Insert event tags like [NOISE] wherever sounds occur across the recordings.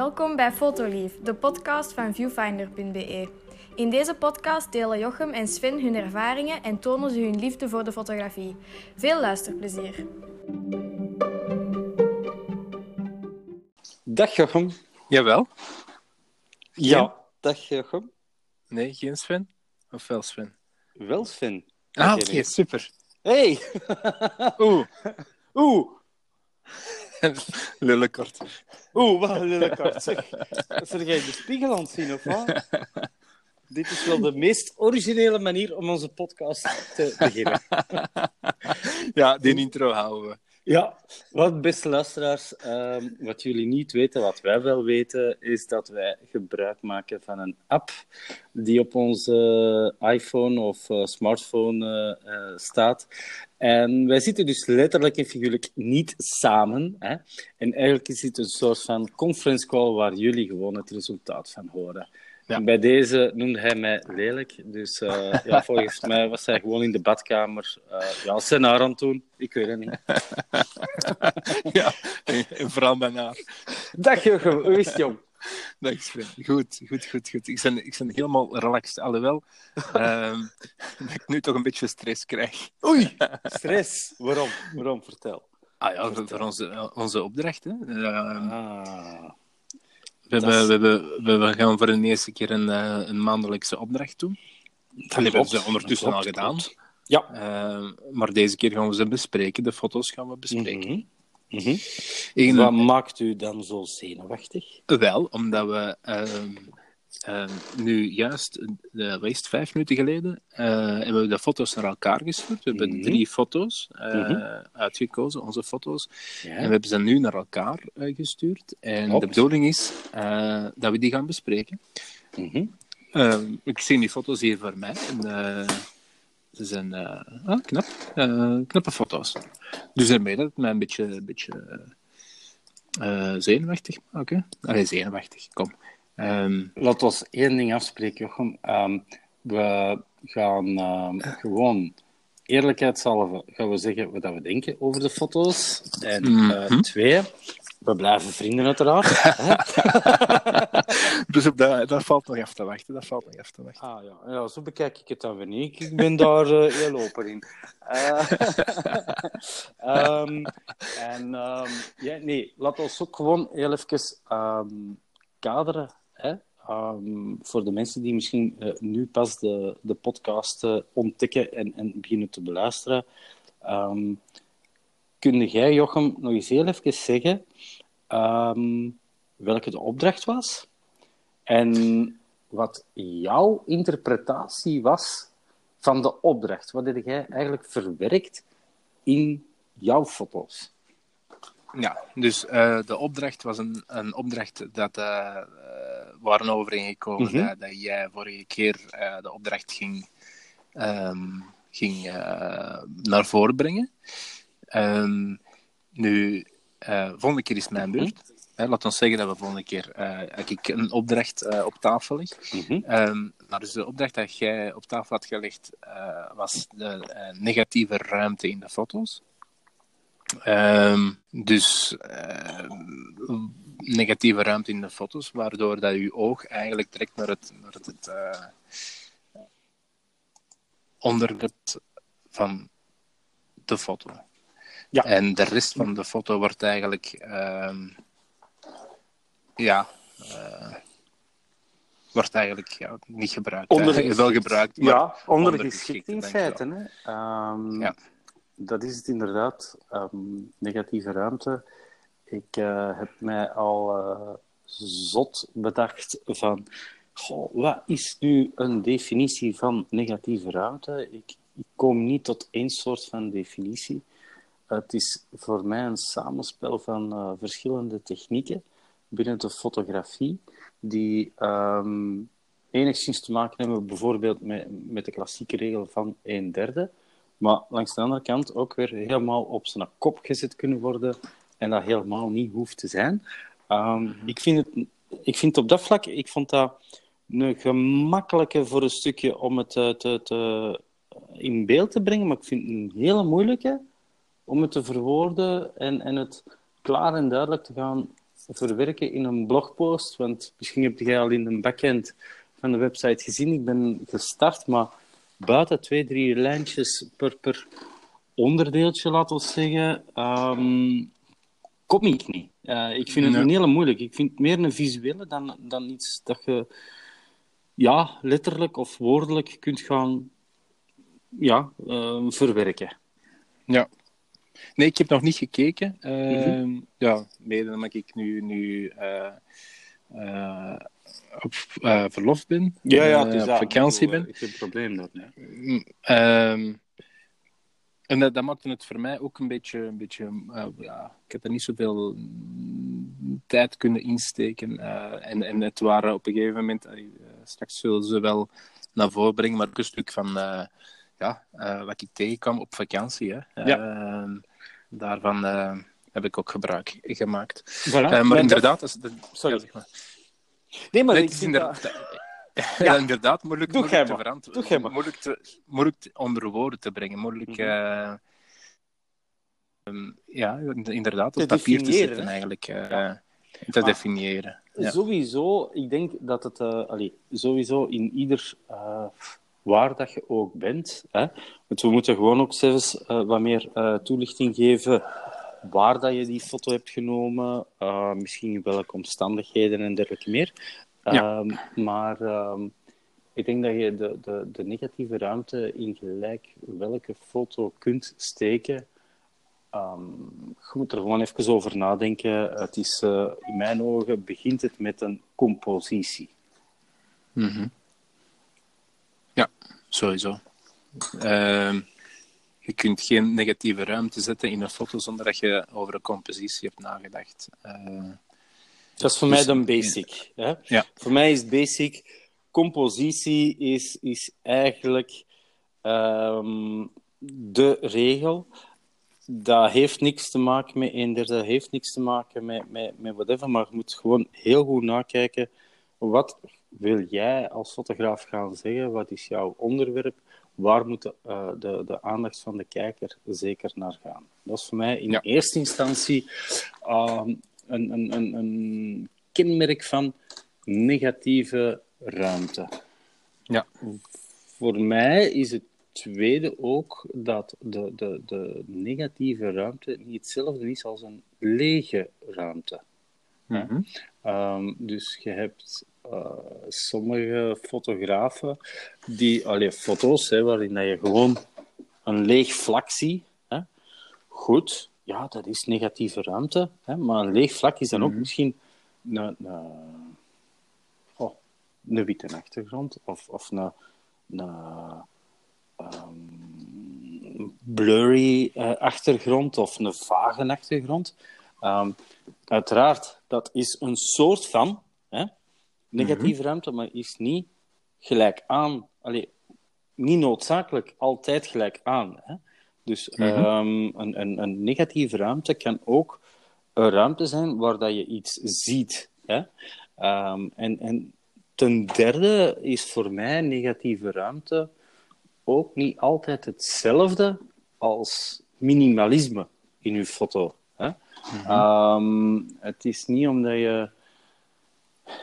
Welkom bij Fotolief, de podcast van viewfinder.be. In deze podcast delen Jochem en Sven hun ervaringen en tonen ze hun liefde voor de fotografie. Veel luisterplezier. Dag Jochem. Jawel. Ja, dag Jochem. Nee, geen Sven? Of wel Sven? Wel Sven. Ah, Oké, super. Hey! Oeh, [LAUGHS] Oeh! Lullenkort. Oeh, wat een lelijk kort, zeg. Zeg jij de spiegel aan het zien, of wat? [LAUGHS] Dit is wel de meest originele manier om onze podcast te beginnen. Ja, die intro houden we. Ja, wat beste luisteraars, ehm, wat jullie niet weten, wat wij wel weten, is dat wij gebruik maken van een app die op onze iPhone of eh, smartphone eh, eh, staat. En wij zitten dus letterlijk en figuurlijk niet samen. Hè? En eigenlijk is het een soort van conference call waar jullie gewoon het resultaat van horen. Ja. Bij deze noemde hij mij lelijk. Dus eh, [LAUGHS] ja, volgens mij was hij gewoon in de badkamer eh ja, zijn haar aan het doen. Ik weet het niet. [LAUGHS] Ja, en vooral mijn haar. Dag Jochem, hoe is het jong? Dag Sven. Goed, goed, goed, goed. Ik ben, ik ben helemaal relaxed. Alhoewel, ehm, [LAUGHS] dat ik nu toch een beetje stress krijg. Oei, stress. Waarom? Waarom? Vertel. Ah ja, voor, voor onze, onze opdracht. Hè. Ehm, Ah, we, dat hebben, is- we, hebben, we gaan voor de eerste keer een, eh, een maandelijkse opdracht doen. Dat hebben ze ondertussen al gedaan. klopt. Ja. Ehm, maar deze keer gaan we ze bespreken. De foto's gaan we bespreken. Mhm. Mhm. Wat maakt u dan zo zenuwachtig? Wel, omdat we ehm, ehm, nu juist, uh, wat is het, vijf minuten geleden, eh, hebben we de foto's naar elkaar gestuurd. We hebben Mhm. drie foto's eh, Mhm. uitgekozen, onze foto's. Ja. En we hebben ze nu naar elkaar eh, gestuurd. En Klopt. de bedoeling is eh, dat we die gaan bespreken. Mhm. Ehm, ik zie die foto's hier voor mij. En, eh, ze zijn eh, ah, knap. Eh, knappe foto's. Dus daarmee dat het mij een beetje, beetje eh, zenuwachtig maakt. Allee, zenuwachtig, kom. Ehm, Laat ons één ding afspreken, Jochem. Ehm, we gaan ehm, gewoon eerlijkheidshalve gaan we zeggen wat we denken over de foto's. En eh, Mhm. twee, we blijven vrienden uiteraard. [LAUGHS] dus op dat, dat valt nog af te wachten. Dat valt nog af te wachten. Ah ja, ja, zo bekijk ik het dan weer niet. Ik ben daar eh, heel open in. Eh, [LAUGHS] en ja, nee, laat ons ook gewoon heel even kaderen. Ehm, voor de mensen die misschien eh, nu pas de, de podcast eh, ontdekken en, en beginnen te beluisteren. Ehm kun jij, Jochem, nog eens heel even zeggen ehm, welke de opdracht was? En wat jouw interpretatie was van de opdracht. Wat heb jij eigenlijk verwerkt in jouw foto's? Ja, dus eh, de opdracht was een, een opdracht dat waren overeengekomen Mhm. dat, dat jij vorige keer eh, de opdracht ging, ehm, ging eh, naar voren brengen. Ehm, nu, eh volgende keer is mijn beurt. Hè, laat ons zeggen dat we volgende keer eh, ik een opdracht eh, op tafel leg. Mhm. Ehm, nou, dus de opdracht dat jij op tafel had gelegd eh, was de eh, negatieve ruimte in de foto's. Ehm, dus ehm, negatieve ruimte in de foto's, waardoor dat je oog eigenlijk direct naar het, naar het eh, onderwerp van de foto. Ja. En de rest van de foto wordt eigenlijk ehm, ja, eh, wordt eigenlijk ja, niet gebruikt. Onder- wel gebruikt, maar Ja, ondergeschikt, in feite. Hè? Ja. Dat is het inderdaad. Ehm, negatieve ruimte. Ik eh, heb mij al eh, zot bedacht van... Wat is nu een definitie van negatieve ruimte? Ik, ik kom niet tot één soort van definitie. Het is voor mij een samenspel van eh, verschillende technieken binnen de fotografie, die ehm, enigszins te maken hebben bijvoorbeeld met, met de klassieke regel van een derde, maar langs de andere kant ook weer helemaal op zijn kop gezet kunnen worden en dat helemaal niet hoeft te zijn. Ehm, ik, vind het, ik vind op dat vlak, ik vond dat een gemakkelijke voor een stukje om het eh, in beeld te brengen, maar ik vind het een hele moeilijke om het te verwoorden en, en het klaar en duidelijk te gaan verwerken in een blogpost. Want misschien heb jij al in de backend van de website gezien. Ik ben gestart, maar buiten twee, drie lijntjes per, per onderdeeltje, laten we zeggen, ehm, kom ik niet. Uh, ik vind het een hele moeilijk. Ik vind het meer een visuele dan, dan iets dat je ja, letterlijk of woordelijk kunt gaan ja, uh, verwerken. Ja. Nee, ik heb nog niet gekeken. Uh, mm -hmm. Ja, mede omdat ik nu, nu uh, op verlof ben. Ja, ja, het is op vakantie ben. Ik heb een probleem dat. Ja. Ehm, en dat, dat, maakte het voor mij ook een beetje... Een beetje ja, ik heb er niet zoveel tijd kunnen insteken. en, en het waren op een gegeven moment... straks zullen ze wel naar voren brengen, maar ook een stuk van ja, wat ik tegenkwam op vakantie. Hè. Ja. Uh, daarvan heb ik ook gebruik gemaakt. Voilà. maar inderdaad, dat... Sorry. Ja, zeg maar. Nee, maar Nee, ik vind dat- [LAUGHS] ja, inderdaad moeilijk, Doe moeilijk jij te verantwoorden. Doe. Moeilijk, te, moeilijk onder woorden te brengen. Moeilijk, Mhm. eh, ehm, ja, inderdaad, Te op papier te zetten hè? eigenlijk. Ja. Te Maar- definiëren. Ja. Sowieso, ik denk dat het eh, allee, sowieso in ieder waar dat je ook bent. Hè, want we moeten gewoon ook zelfs wat meer toelichting geven waar dat je die foto hebt genomen, eh, misschien in welke omstandigheden en dergelijke meer. Ja. Ehm, maar ehm, ik denk dat je de, de, de negatieve ruimte in gelijk welke foto kunt steken. Ehm, je moet er gewoon even over nadenken. Het is, eh, in mijn ogen begint het met een compositie. Mhm. Ja, sowieso. Ehm, je kunt geen negatieve ruimte zetten in een foto zonder dat je over een compositie hebt nagedacht. Eh, Dat is voor Dus- mij de basic. Hè? Ja. Voor mij is basic. Compositie is, is eigenlijk ehm, de regel. Dat heeft niks te maken met eender, dat heeft niks te maken met, met, met whatever, maar je moet gewoon heel goed nakijken. Wat wil jij als fotograaf gaan zeggen? Wat is jouw onderwerp? Waar moet de, eh, de, de aandacht van de kijker zeker naar gaan? Dat is voor mij in Ja. eerste instantie ehm, een, een, een, een kenmerk van negatieve ruimte. ja. Voor mij is het tweede ook dat de, de, de negatieve ruimte niet hetzelfde is als een lege ruimte. Mhm. Ehm, dus je hebt eh, sommige fotografen die, allee, foto's hè, waarin je gewoon een leeg vlak ziet. Hè. Goed, ja, dat is negatieve ruimte. Hè, maar een leeg vlak is dan ook misschien een, een, oh, een witte achtergrond of, of een, een ehm, blurry eh, achtergrond of een vage achtergrond. Ehm, uiteraard, dat is een soort van hè, negatieve ruimte, maar is niet gelijk aan. Allee, niet noodzakelijk altijd gelijk aan. Hè. Dus ehm, een, een, een negatieve ruimte kan ook een ruimte zijn waar dat je iets ziet. Hè. Ehm, en, en ten derde is voor mij negatieve ruimte ook niet altijd hetzelfde als minimalisme in je foto. Hè? Ehm, het is niet omdat je.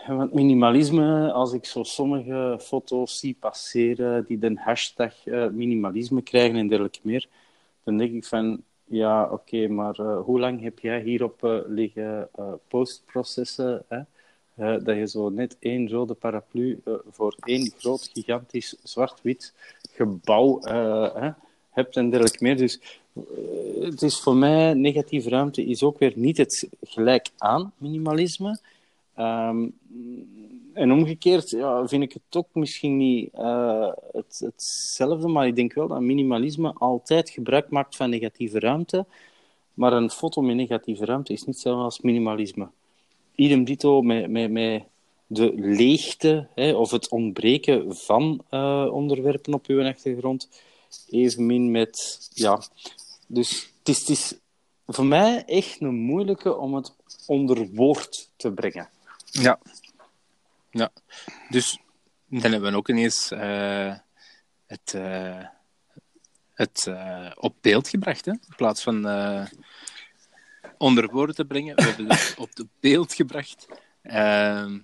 Want minimalisme, als ik zo sommige foto's zie passeren die de hashtag eh, minimalisme krijgen en dergelijke meer, dan denk ik van, ja, oké, maar eh, hoe lang heb jij hierop eh, liggen postprocessen? Hè? Dat je zo net één rode paraplu voor één groot, gigantisch, zwart-wit gebouw hebt en dergelijke meer. Dus het is voor mij, negatieve ruimte is ook weer niet het gelijk aan minimalisme. Ehm, en omgekeerd ja, vind ik het ook misschien niet eh, het, hetzelfde, maar ik denk wel dat minimalisme altijd gebruik maakt van negatieve ruimte. Maar een foto met negatieve ruimte is niet hetzelfde als minimalisme. Idem dito met, met, met de leegte hè, of het ontbreken van eh, onderwerpen op uw achtergrond. Evenmin met, ja. Dus het is, het is voor mij echt een moeilijke om het onder woord te brengen. Ja. ja. Dus dan hebben we ook ineens eh, het, eh, het eh, op beeld gebracht, hè? in plaats van. onder woorden te brengen. We hebben het [LAUGHS] op het beeld gebracht. Ehm,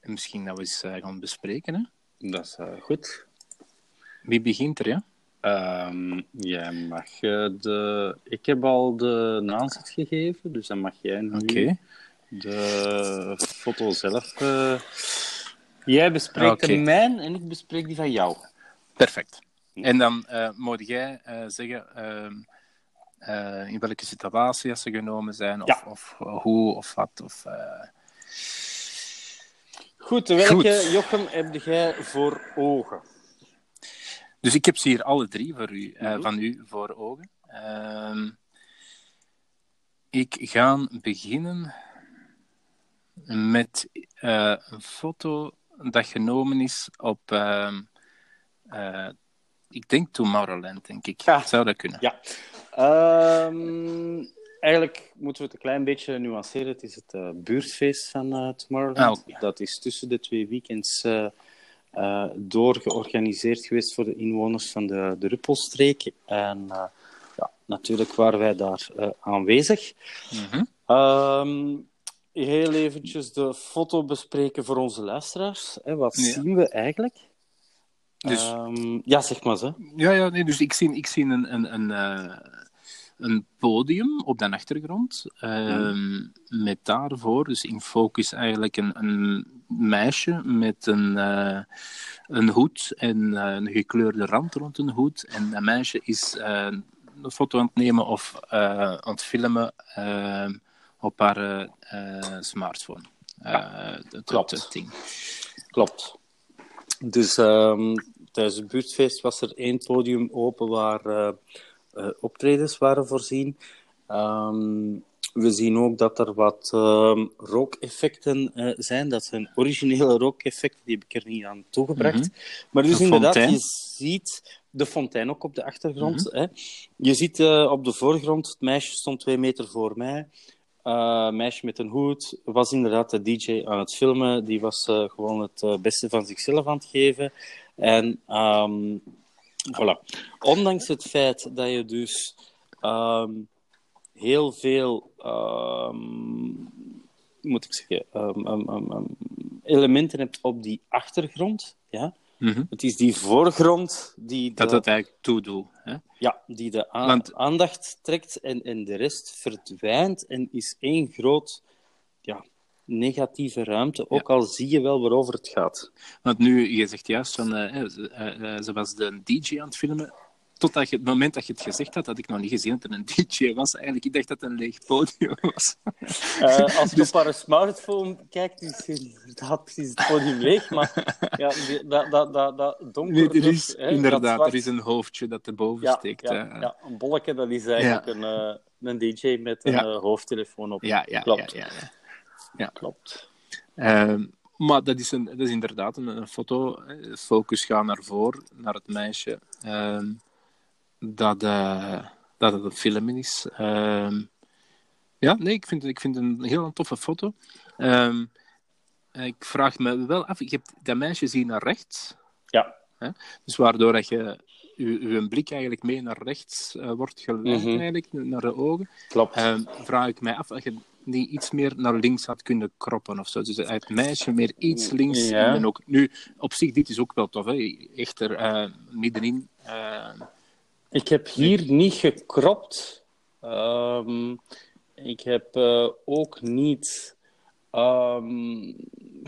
en misschien dat we eens gaan bespreken. Hè? Dat is goed. Wie begint er, ja? Ehm, jij mag de... Ik heb al de aanzet gegeven, dus dan mag jij nu Oké. De foto zelf... eh, Jij bespreekt Oké. de mijn en ik bespreek die van jou. Perfect. En dan eh moet jij eh, zeggen ehm, eh, in welke situatie ze genomen zijn, of, Ja. of hoe of wat. Of, Goed, welke Goed. Jochem heb jij voor ogen? Dus ik heb ze hier alle drie voor u, Mhm. van u voor ogen. Ehm, ik ga beginnen met eh, een foto dat genomen is op, ehm, eh, ik denk Tomorrowland, denk ik. Ja. Zou dat kunnen? Ja. Ehm, eigenlijk moeten we het een klein beetje nuanceren. Het is het eh, buurtfeest van Tomorrowland. Ah. Dat is tussen de twee weekends eh eh, door georganiseerd geweest voor de inwoners van de, de Ruppelstreek. En ja, natuurlijk waren wij daar aanwezig. Ehm, heel eventjes de foto bespreken voor onze luisteraars. Hè, wat Ja. zien we eigenlijk? Dus- Ehm, ja, zeg maar zo. Ja, ja nee, dus ik zie, ik zie een, een, een, eh, een podium op de achtergrond. ehm, Met daarvoor, dus in focus eigenlijk een, een meisje met een, eh, een hoed en eh, een gekleurde rand rond een hoed. En dat meisje is een foto aan het nemen of aan het filmen eh, op haar eh, eh, smartphone. Eh, het- klopt. het ding. Klopt. Dus ehm, tijdens het buurtfeest was er één podium open waar eh, eh, optredens waren voorzien. Ehm, we zien ook dat er wat ehm, rookeffecten eh, zijn. Dat zijn originele rookeffecten, die heb ik er niet aan toegebracht. Maar dus inderdaad, fontein. je ziet de fontein ook op de achtergrond. hè. Je ziet eh, op de voorgrond, het meisje stond twee meter voor mij. Eh, meisje met een hoed was inderdaad de DJ aan het filmen. Die was eh, gewoon het eh, beste van zichzelf aan het geven. En ehm, voilà. Ondanks het feit dat je dus ehm, heel veel, ehm, moet ik zeggen, elementen hebt op die achtergrond. Ja? Mhm. Het is die voorgrond die Dat de- het eigenlijk toedoet. Ja, die de Want- aandacht trekt en, en de rest verdwijnt en is één groot ja, negatieve ruimte. Ook al zie je wel waarover het gaat. Want nu, je zegt juist van, eh, ze was de DJ aan het filmen. Totdat je, het moment dat je het gezegd had, had ik nog niet gezien dat er een DJ was. Eigenlijk, ik dacht dat het een leeg podium was. [LAUGHS] Eh, als je op haar smartphone kijkt, is inderdaad precies het podium leeg. Maar [LAUGHS] ja, dat, dat, dat, dat donker... Nee, er is, hè, inderdaad, zwart- er is een hoofdje dat erboven ja, steekt. ja, ja, een bolletje, dat is eigenlijk een, eh, een DJ met een eh, hoofdtelefoon op. ja, ja, Klopt. ja, ja. Klopt. Ehm, maar dat is, een, dat is inderdaad een, een foto. Focus gaat naar voren, naar het meisje. ehm, dat, eh, dat het een film is. Ehm, ja, nee, ik vind, ik vind het een heel toffe foto. Ehm, ik vraag me wel af, je hebt dat meisje zien naar rechts. Ja. Hè? Dus waardoor dat je, je, je blik eigenlijk mee naar rechts eh, wordt geleid, Mhm. eigenlijk, naar de ogen. Klopt. Ehm, vraag ik mij af of je die iets meer naar links had kunnen kroppen of zo. Dus het meisje meer iets links. Ja. En ook, nu, op zich, dit is ook wel tof. Hè? Echt er eh, middenin. Ik heb hier niet gekropt. Ehm, ik heb eh, ook niet. ehm,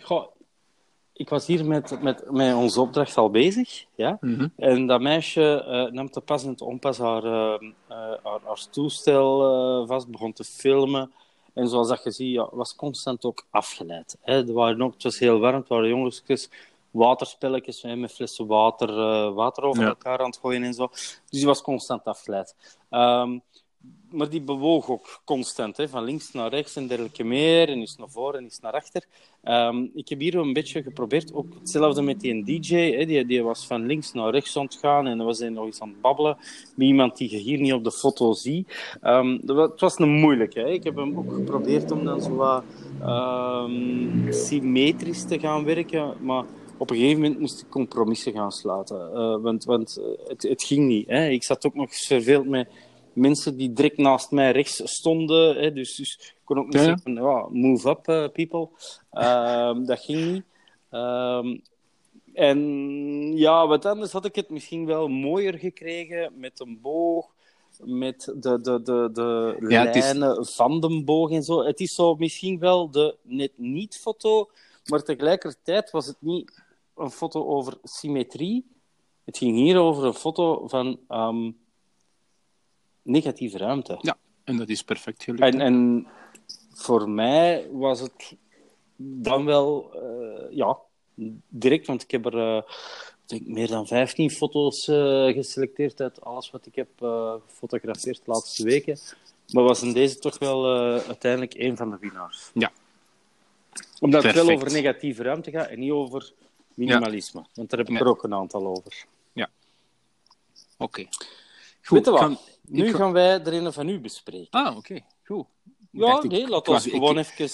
goh, ik was hier met, met, met onze opdracht al bezig. Ja? mhm. En dat meisje eh, nam te pas en te onpas haar, ehm, eh, haar, haar toestel vast, begon te filmen. En zoals dat je ziet, ja, was constant ook afgeleid. Hè. Er waren ook, het was heel warm, het waren jongetjes, waterspelletjes hè, met flessen water, eh, water over Ja. elkaar aan het gooien en zo. Dus die was constant afgeleid. Ehm, maar die bewoog ook constant, hè, van links naar rechts en dergelijke meer, en is naar voren en is naar achter. Ehm, ik heb hier een beetje geprobeerd, ook hetzelfde met die DJ, hè, die, die was van links naar rechts aan het gaan en dan was hij nog eens aan het babbelen met iemand die je hier niet op de foto ziet. Ehm, dat het was een moeilijke. Hè. Ik heb hem ook geprobeerd om dan zo wat symmetrisch te gaan werken, maar op een gegeven moment moest ik compromissen gaan sluiten, Eh, want, want eh, het, het ging niet. Hè. Ik zat ook nog verveeld met mensen die direct naast mij rechts stonden. Hè, dus, dus ik kon ook niet Ja. zeggen, ja, move up, eh, people. Ehm, [LAUGHS] dat ging niet. Ehm, en ja, wat anders had ik het misschien wel mooier gekregen met een boog, met de, de, de, de Ja, het is- lijnen van de boog en zo. Het is zo misschien wel de net niet foto, maar tegelijkertijd was het niet een foto over symmetrie. Het ging hier over een foto van ehm, negatieve ruimte. Ja, en dat is perfect gelukt. En, en voor mij was het dan wel, eh, ja, direct, want ik heb er eh, denk meer dan 15 foto's eh, geselecteerd uit alles wat ik heb gefotografeerd de laatste weken. Maar was in deze toch wel uiteindelijk een van de winnaars. Ja. Omdat het wel over negatieve ruimte gaat en niet over minimalisme. Want daar heb ik Ja. er ook een aantal over. Oké. Weet je wat? kan- Nu gaan wij er een van u bespreken. Ah, oké. Goed. Ja, nee, laat ons ik- gewoon even [LAUGHS]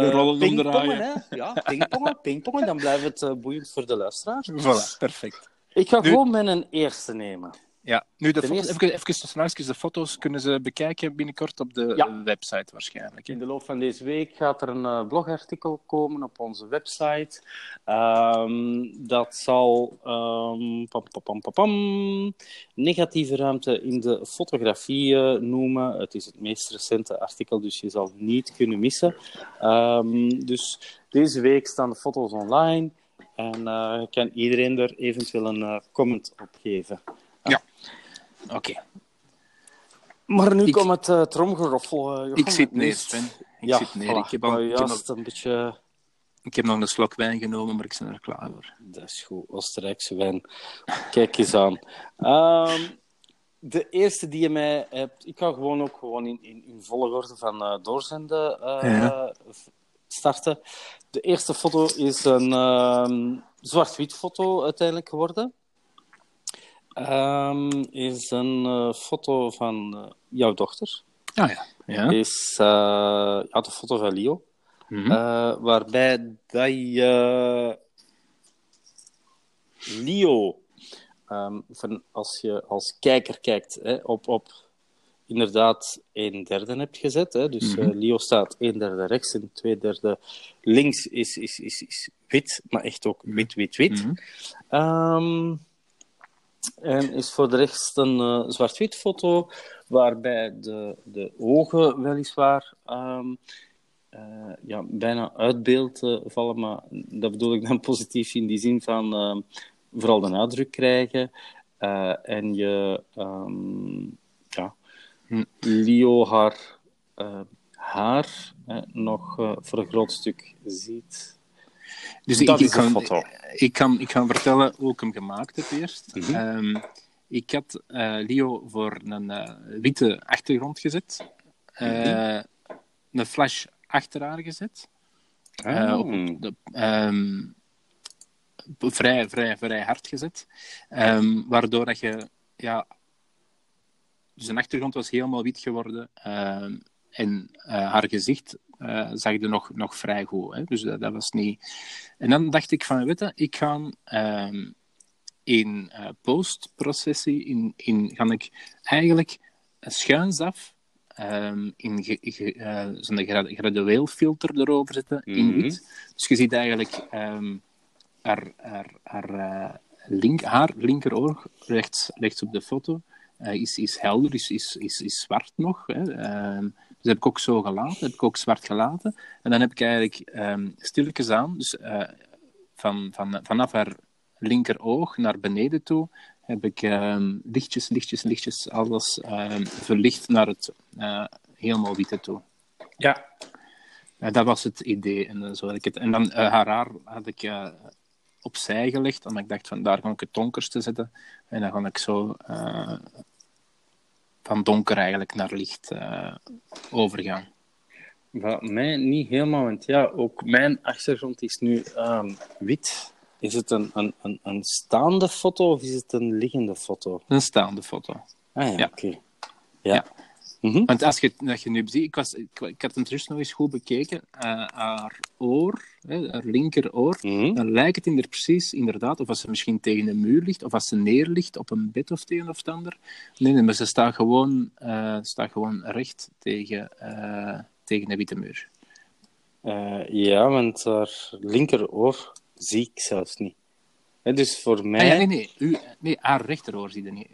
De rollen uh, pingpongen. Hè? Ja, pingpongen, pingpongen. Dan blijft het eh, boeiend voor de luisteraar. Voilà, perfect. Ik ga Nu- gewoon mijn eerste nemen. Ja, nu de Ten foto's, eerste- even, even tussen haakjes, de foto's kunnen ze bekijken binnenkort op de Ja. website waarschijnlijk. hè? In de loop van deze week gaat er een eh, blogartikel komen op onze website. Ehm, dat zal ehm, pam, pam, pam, pam, pam, negatieve ruimte in de fotografie eh, noemen. Het is het meest recente artikel, dus je zal het niet kunnen missen. Ehm, dus deze week staan de foto's online en eh, kan iedereen er eventueel een comment op geven. Oké. Maar nu Ik- komt het uh, tromgeroffel. eh, Ik zit neer, is- Sven. Ik ja, zit neer. voilà. Ik heb, al, Nou, ik, heb nog, een beetje... ik heb nog een slok wijn genomen, maar ik ben er klaar voor. Dat is goed, Oostenrijkse wijn. Kijk eens aan. Ehm, de eerste die je mij hebt... Ik ga gewoon ook gewoon in, in, in volgorde van eh, doorzenden eh, Ja. starten. De eerste foto is een ehm, zwart-wit foto uiteindelijk geworden. Ehm, is een eh, foto van eh, jouw dochter. Ah ja. ja. Is eh, ja, de foto van Leo. Mhm. Eh, waarbij dat je Leo, ehm, van als je als kijker kijkt, hè, op, op inderdaad een derde hebt gezet. Hè, dus Mhm. Leo staat een derde rechts en twee derde links is, is, is, is wit, maar echt ook wit, wit, wit. Mhm. Ehm, en is voor de rest een eh, zwart-wit foto, waarbij de, de ogen weliswaar ehm, eh, ja, bijna uit beeld vallen, maar dat bedoel ik dan [LAUGHS] positief in die zin van ehm, vooral de nadruk krijgen eh, en je ehm, ja, Hm. Leo haar haar nog voor een groot stuk ziet. Dus Dat ik, is ik, de kan, foto. ik, kan, ik kan vertellen hoe ik hem gemaakt heb eerst. Ehm, ik had eh, Leo voor een eh, witte achtergrond gezet. Eh, Mhm. Een flash achter haar gezet. Ah. Eh, op de, ehm, vrij, vrij, vrij hard gezet. Ehm, waardoor dat je... Ja, dus de achtergrond was helemaal wit geworden. en haar gezicht eh, zag je nog, nog vrij goed. Hè? Dus dat, dat was niet... En dan dacht ik van, weet je, ik ga ehm, in eh, postprocessie, in, in, ga ik eigenlijk schuinsaf ehm, in ge, ge, eh, zo'n gra- gradueel filter erover zetten in Mhm. wit. Dus je ziet eigenlijk ehm, haar, haar, haar, link, haar rechts, rechts op de foto is, is helder, is, is, is, is zwart nog. Hè. Dus heb ik ook zo gelaten, heb ik ook zwart gelaten. En dan heb ik eigenlijk ehm stilletjes aan, dus eh, van, van, vanaf haar linkeroog naar beneden toe, heb ik ehm, lichtjes, lichtjes, lichtjes alles ehm, verlicht naar het eh, helemaal witte toe. Ja, dat was het idee. En, eh, zo had ik het. en dan haar haar had ik opzij gelegd, omdat ik dacht van daar ga ik het donkerste zetten. En dan ga ik zo van donker eigenlijk naar licht eh, overgaan. Wat mij niet helemaal, want ja, ook mijn achtergrond is nu ehm, wit. Is het een, een, een, een staande foto of is het een liggende foto? Een staande foto. Ah ja, Ja. oké. Ja. Ja. Mhm. Want als je, dat je nu ziet, ik, was, ik, ik had het eerst nog eens goed bekeken, eh, haar oor, hè, haar linkeroor, Mhm. dan lijkt het in er precies, inderdaad, of als ze misschien tegen een muur ligt, of als ze neerligt op een bed of het een of het ander. Nee, nee maar ze staat gewoon, eh, staat gewoon recht tegen, eh, tegen de witte muur. Ja, want haar linkeroor zie ik zelfs niet. Hè, dus voor mij... Ah, ja, nee, nee, u, nee, haar rechteroor zie je niet.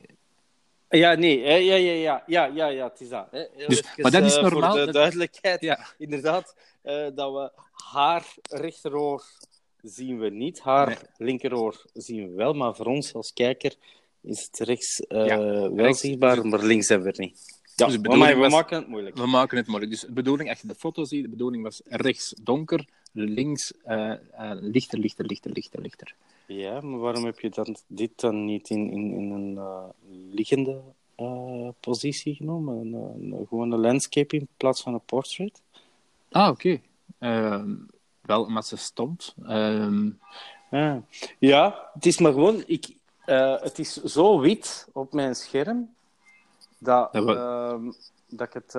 Ja, nee, hè, ja, ja, ja, ja, ja, ja, het is dat. Hè. Dus- even, maar dat is eh, normaal, Voor de dat- duidelijkheid, Ja. inderdaad, eh, dat we haar rechteroor zien we niet, haar Nee. linkeroor zien we wel, maar voor ons als kijker is het rechts eh, Ja, wel rechts. zichtbaar, maar links hebben we het niet. Ja, Dus we was- maken het moeilijk. We maken het moeilijk. Dus de bedoeling, als je de foto ziet, de bedoeling was rechts donker, links lichter, lichter, lichter, lichter, lichter. Ja, maar waarom heb je dan dit dan niet in, in, in een eh, liggende eh, positie genomen? Een, een, een landscape in plaats van een portrait? Ah, oké. Ehm, wel, omdat ze stond. Ehm, Ja, ja het is maar gewoon... Ik, eh, het is zo wit op mijn scherm dat, Dat we- ehm, dat ik het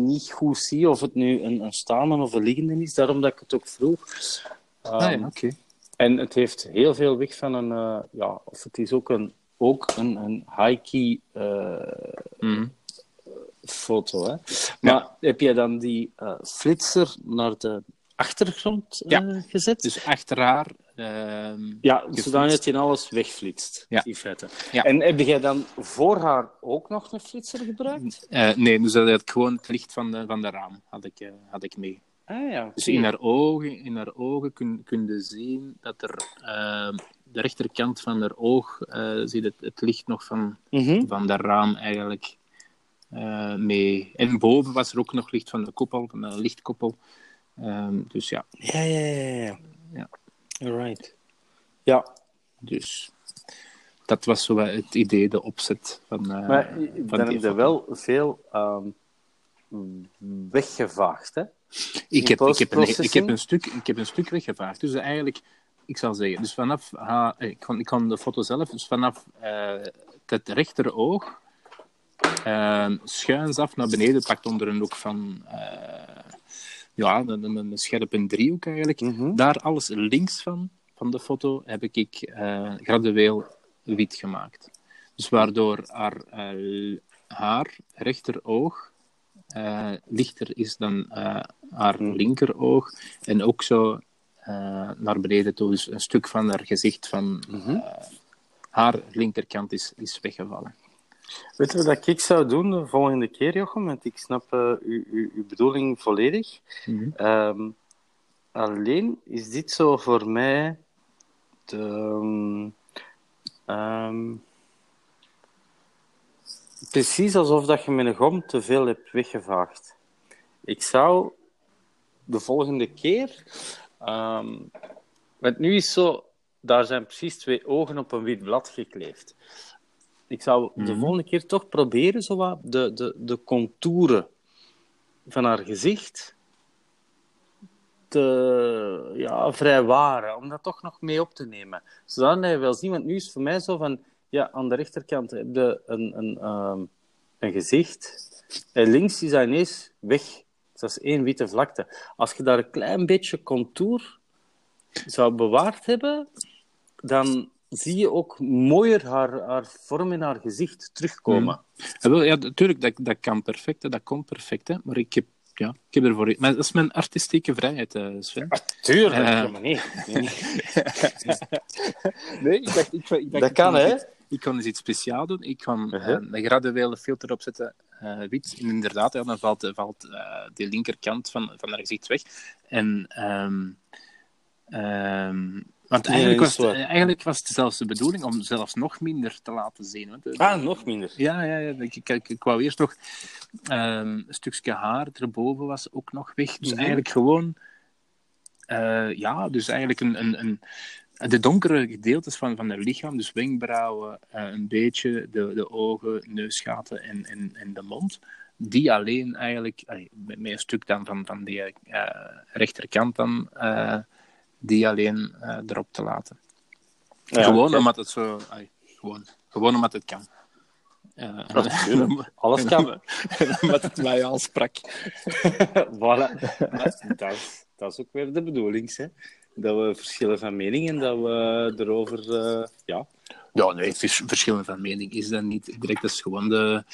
niet goed zie of het nu een, een staande of een liggende is. Daarom dat ik het ook vroeg. Ah, ja, oké. En het heeft heel veel weg van een... eh, ja, of het is ook een, ook een, een high-key eh, Mhm. foto. Hè? Maar heb jij dan die eh, flitser naar de achtergrond Ja. gezet? Dus achter haar... ehm, Ja, geflitst. zodanig je alles wegflitst, Ja. in feite. En heb jij dan voor haar ook nog een flitser gebruikt? nee, dus dat had ik gewoon het licht van de, van de raam had ik, had ik mee. Ah ja, Dus in haar ogen, in haar ogen kun, kun je zien dat er ehm, de rechterkant van haar oog eh ziet het, het licht nog van, Mhm. van de raam eigenlijk eh, mee. En boven was er ook nog licht van de koppel, van de lichtkoppel. Ehm, dus ja, Ja, ja, ja, ja. Ja. Alright. Ja, dus dat was zo het idee, de opzet van, eh maar van dan heb je wel veel ehm, weggevaagd, hè? Ik heb, ik, heb een, ik, postprocessing? heb een stuk, ik heb een stuk weggevaagd. Dus eigenlijk, ik zal zeggen, dus vanaf, ha, ik, kan, ik kan de foto zelf, dus vanaf eh, het rechter oog, eh, schuins af naar beneden, pakt onder een hoek van, eh, ja, een, een, een scherpe driehoek eigenlijk. Mhm. Daar alles links van, van de foto, heb ik eh gradueel wit gemaakt. Dus waardoor haar, eh, haar rechteroog eh, lichter is dan eh, haar Mhm. linkeroog. En ook zo eh, naar beneden toe. Dus een stuk van haar gezicht van Mhm. haar linkerkant is, is weggevallen. Weet je wat ik zou doen de volgende keer, Jochem? Want ik snap uw, uw, uw bedoeling volledig. Ehm, alleen is dit zo voor mij de, ehm, ehm, precies alsof dat je met een gom te veel hebt weggevaagd. Ik zou de volgende keer, ehm, want nu is zo, daar zijn precies twee ogen op een wit blad gekleefd. Ik zou de Mhm. volgende keer toch proberen zo wat de, de, de contouren van haar gezicht te ja, vrijwaren, om dat toch nog mee op te nemen. Zodat je wel zien, want nu is het voor mij zo van, ja, aan de rechterkant heb je een, een, ehm, een gezicht, en links is dat ineens weg. Dat is één witte vlakte. Als je daar een klein beetje contour zou bewaard hebben, dan zie je ook mooier haar, haar vorm in haar gezicht terugkomen. Ja, wel, ja, natuurlijk, dat, dat kan perfect, hè, dat komt perfect. Hè, maar ik heb, ja, ik heb ervoor... Maar dat is mijn artistieke vrijheid, eh, Sven. Tuurlijk, Eh. ja, maar [LAUGHS] nee. nee, ik dacht... Ik, ik dacht Dat kan, hè? Ik kan eens iets speciaals doen. Ik kan eh, een graduele filter opzetten, eh, wit. En inderdaad, ja, dan valt, valt eh, die linkerkant van, van haar gezicht weg. En... ehm, ehm, want eigenlijk, was het, eigenlijk was het zelfs de bedoeling om zelfs nog minder te laten zien. Want, Ah, nog minder. ja, ja, ja. Ik, ik, ik, ik wou eerst nog ehm, een stukje haar erboven was ook nog weg. Dus Mhm. eigenlijk gewoon, ja, dus eigenlijk een, een, een, de donkere gedeeltes van, van het lichaam, dus wenkbrauwen, eh, een beetje de, de ogen, neusgaten en, en, en de mond, die alleen eigenlijk, met, een stuk dan van, van die eh, rechterkant dan, eh, die alleen erop te laten. Ja, gewoon omdat het zo, gewoon, gewoon omdat het kan. [LAUGHS] Alles kan. [LAUGHS] Met het mij al sprak. [LAUGHS] voilà. dat, is, dat is ook weer de bedoeling, hè. Dat we verschillen van mening en dat we erover... Uh, ja. ja, nee, verschillen van mening is dat niet direct. Dat is gewoon de...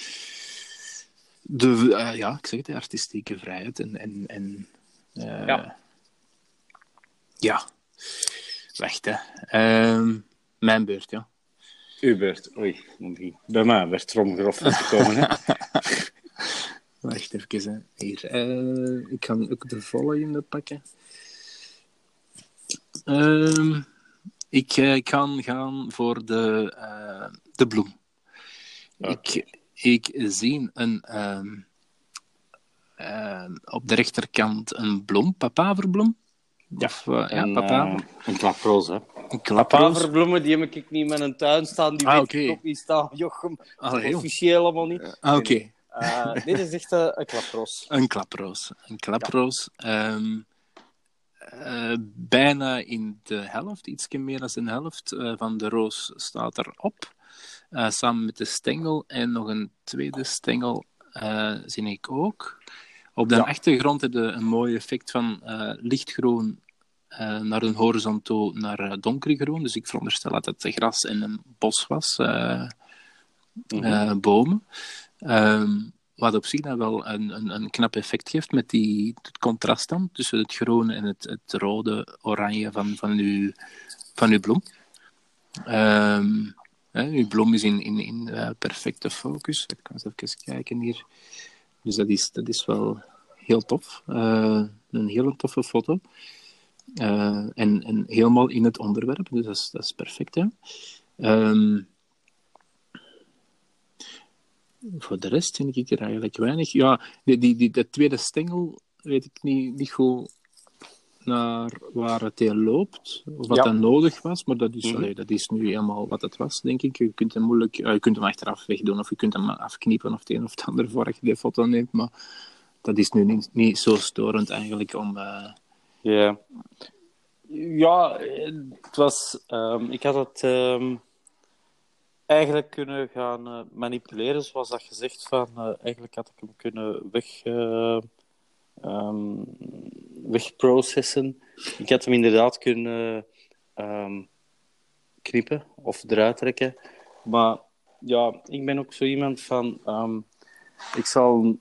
de uh, ja, ik zeg het, de artistieke vrijheid en... en, en uh, ja. Ja. Wacht, hè. Ehm, mijn beurt, ja. Uw beurt. Oei, bij mij werd tromgeroffel gekomen. Hè? [LAUGHS] Wacht even. Hè. Hier. Ik kan ook de volgende pakken. Uh, ik uh, kan gaan voor de, uh, de bloem. Okay. Ik, ik zie een, op de rechterkant een bloem, papaverbloem. Ja, of, uh, ja, papa. een klaproos, hè. Een Papaverbloemen, die heb ik niet in mijn tuin staan. Die ah, weet ik ook niet staan, Jochem. Allee, Officieel allemaal niet. Ah, oké. Okay. Uh, dit is echt uh, een klaproos. Een klaproos. Een klaproos. Ja. Um, uh, bijna in de helft, iets meer dan een helft van de roos staat erop. samen met de stengel en nog een tweede stengel zie ik ook. Op de ja. achtergrond heb je een mooi effect van lichtgroen uh, naar een horizon toe naar uh, donkergroen. Dus ik veronderstel dat het gras en een bos was, uh, mm-hmm. bomen. Um, wat op zich dan wel een, een, een, knap effect geeft met die, het contrast dan tussen het groene en het, het rode, oranje van, van, uw, van uw bloem. Um, hè, uw bloem is in, in, in perfecte focus. Ik kan eens even kijken hier. Dus dat is, dat is wel heel tof. een hele toffe foto. Uh, en, en helemaal in het onderwerp, dus dat is, dat is perfect. Hè? Um, voor de rest vind ik er eigenlijk weinig. Ja, die, die, die, de tweede stengel weet ik niet, niet goed naar waar het heen loopt, of wat ja. dat nodig was, maar dat is, mm-hmm. allee, dat is nu helemaal wat het was, denk ik. Je kunt hem moeilijk, uh, je kunt hem achteraf wegdoen, of je kunt hem afknippen, of het een of het ander voor je de foto neemt, maar dat is nu niet, niet zo storend eigenlijk om... Uh, ja. Ja, het was... Um, ik had het um, eigenlijk kunnen gaan uh, manipuleren, zoals dat gezegd. Van, uh, eigenlijk had ik hem kunnen weg... Um, wegprocessen. Ik had hem inderdaad kunnen knippen of eruit trekken. Maar ja, ik ben ook zo iemand van... ik zal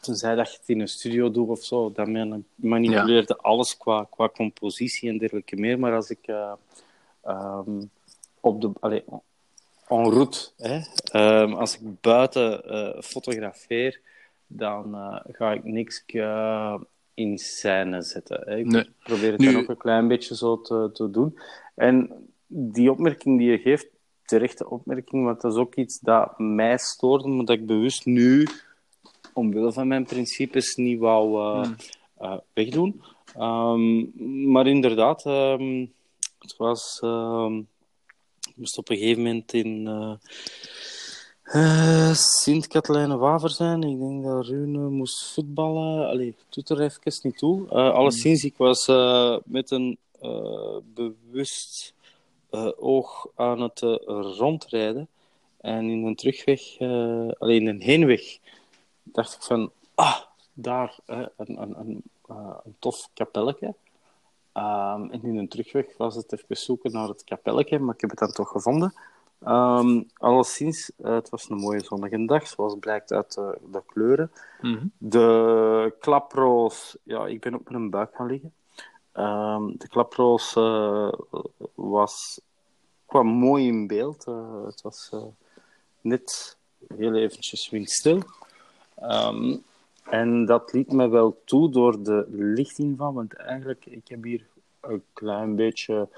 tenzij dat je het in een studio doet of zo, dan manipuleerde ja. alles qua, qua compositie en dergelijke meer. Maar als ik uh, um, op de, allez, en route, hè, um, als ik buiten uh, fotografeer, dan uh, ga ik niks in scène zetten. Hè. Ik nee. probeer het nu... dan ook een klein beetje zo te, te doen. En die opmerking die je geeft, terechte opmerking, want dat is ook iets dat mij stoorde, maar dat ik bewust nu omwille van mijn principes niet wou hmm. wegdoen. Um, maar inderdaad, um, het was. Um, moest op een gegeven moment in uh, Sint-Katelijne-Waver zijn. Ik denk dat Rune moest voetballen. Allee, doet er even niet toe. alleszins, ik was met een bewust oog aan het rondrijden. En in een terugweg, alleen in een heenweg, dacht ik van, ah, daar een, een, uh, een tof kapelletje. Um, en in een terugweg was het even zoeken naar het kapelletje, maar ik heb het dan toch gevonden. Um, alleszins, uh, het was een mooie zonnige dag, zoals blijkt uit uh, de kleuren. Mm -hmm. De klaproos, ja, ik ben op mijn buik gaan liggen. Um, de klaproos uh, was, kwam mooi in beeld. het was net heel eventjes windstil. Um, en dat liet me wel toe door de lichtinval, want eigenlijk, ik heb hier een klein beetje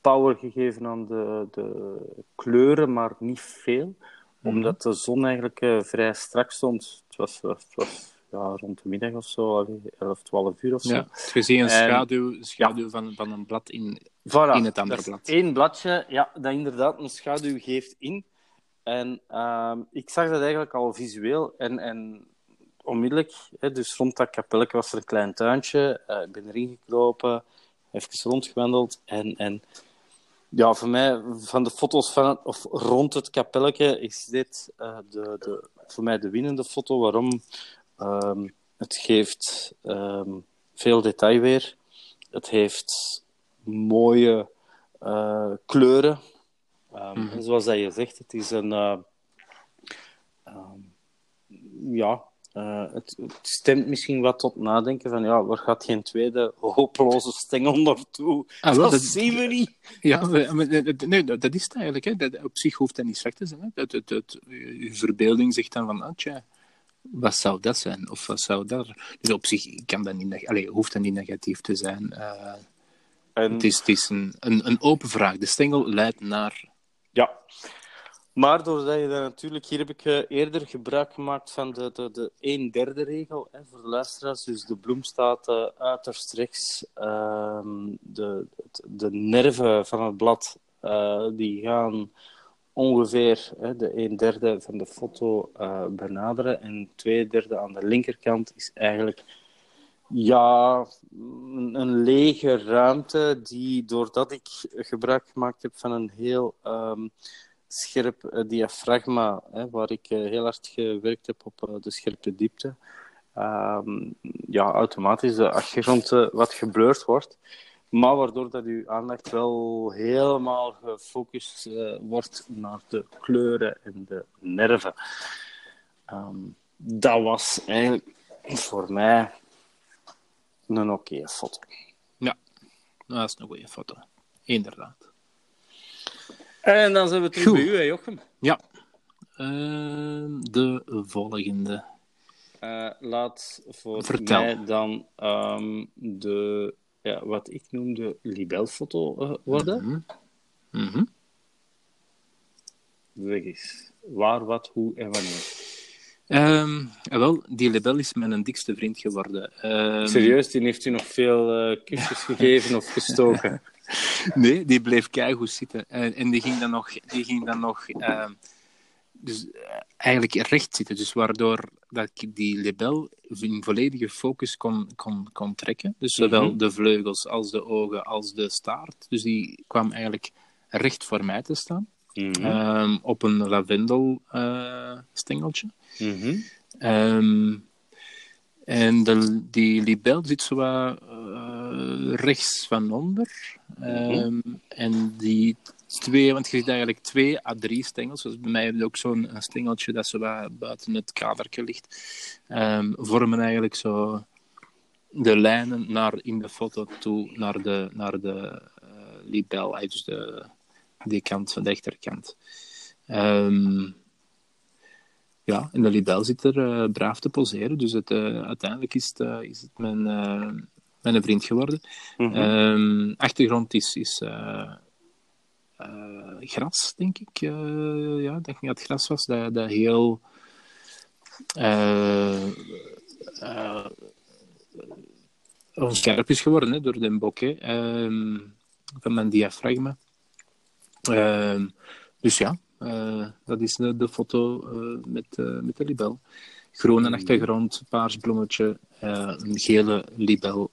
power gegeven aan de, de kleuren, maar niet veel. Mhm. Omdat de zon eigenlijk uh, vrij strak stond. Het was, het was ja, rond de middag of zo, 11, 12 uur of zo. Ja, je ziet een schaduw, schaduw ja. van, van een blad in, voilà, in het andere blad. Eén bladje, ja, dat inderdaad een schaduw geeft in. En uh, ik zag dat eigenlijk al visueel. En, en onmiddellijk, hè, dus rond dat kapelletje was er een klein tuintje. Uh, ik ben erin gekropen, even rondgewandeld. En, en ja, voor mij, van de foto's van of rond het kapelletje, is dit uh, de, de, voor mij de winnende foto. Waarom? Um, het geeft um, veel detail weer. Het heeft mooie uh, kleuren. Um, mm -hmm. Zoals dat je zegt, het is een. Ja, uh, het, het, stemt misschien wat tot nadenken van ja, waar gaat geen tweede hopeloze stengel naartoe? Ah, dat, dat zien we niet. Ja, nee, dat is het eigenlijk. Hè. Dat, op zich hoeft dat niet slecht te zijn. Hè. Het, je verbeelding zegt dan van, ah, tja, wat zou dat zijn? Of wat zou dat... Dus op zich kan dat niet, allez, hoeft dat niet negatief te zijn. Uh, en... Het is, het is een, een, een open vraag. De stengel leidt naar... Ja, maar doordat je dan natuurlijk, hier heb ik uh, eerder gebruik gemaakt van de, de, de 1 derde regel hè, voor de luisteraars. Dus de bloem staat uh, uiterst rechts. Uh, de, de nerven van het blad uh, die gaan ongeveer hè, de 1 derde van de foto benaderen. En twee derde aan de linkerkant is eigenlijk ja, een, lege ruimte die doordat ik gebruik gemaakt heb van een heel... Um, scherp uh, diafragma, hè, waar ik uh, heel hard gewerkt heb op uh, de scherpe diepte, um, ja, automatisch de achtergrond wat geblurred wordt. Maar waardoor dat uw aandacht wel helemaal gefocust wordt naar de kleuren en de nerven. Um, dat was eigenlijk voor mij een oké foto. Ja, dat is een goede foto. Inderdaad. En dan zijn we terug bij u, hè, Jochem. Ja. Uh, de volgende. Uh, laat voor Vertel. mij dan um, de, ja, wat ik noem de libelfoto uh, worden. Mm -hmm. Mm -hmm. Zeg eens. Waar, wat, hoe en wanneer? Um, wel, die libel is mijn dikste vriend geworden. Um... Serieus, die heeft u nog veel uh, kusjes [LAUGHS] gegeven of gestoken? [LAUGHS] [LAUGHS] nee, die bleef keigoed zitten. Uh, en die ging dan nog, die ging dan nog uh, dus, uh, eigenlijk recht zitten. Dus waardoor dat ik die libel in volledige focus kon, kon, kon trekken. Dus zowel mm -hmm. de vleugels als de ogen als de staart. Dus die kwam eigenlijk recht voor mij te staan. Mm -hmm. um, op een lavendel stengeltje. Mm -hmm. um, en de, die libel zit zo wat, uh, rechts van onder. Um, en die twee, want je ziet eigenlijk twee à drie stengels. Dus bij mij heb je ook zo'n stengeltje dat zo buiten het kadertje ligt. Um, vormen eigenlijk zo de lijnen naar, in de foto toe naar de, naar de uh, libel, dus de, die kant van de rechterkant. Um, ja, en de libel zit er uh, braaf te poseren. Dus het, uh, uiteindelijk is het, is het mijn, mijn vriend geworden. Mm -hmm. um, achtergrond is, is gras, denk ik. ja, ik denk dat het gras was. Dat, dat heel... onscherp is geworden hè, door de bokeh van mijn diafragma. Um, dus ja, uh, dat is de, de foto uh, met, uh, met de libel. Groene achtergrond, paars bloemetje, een gele libel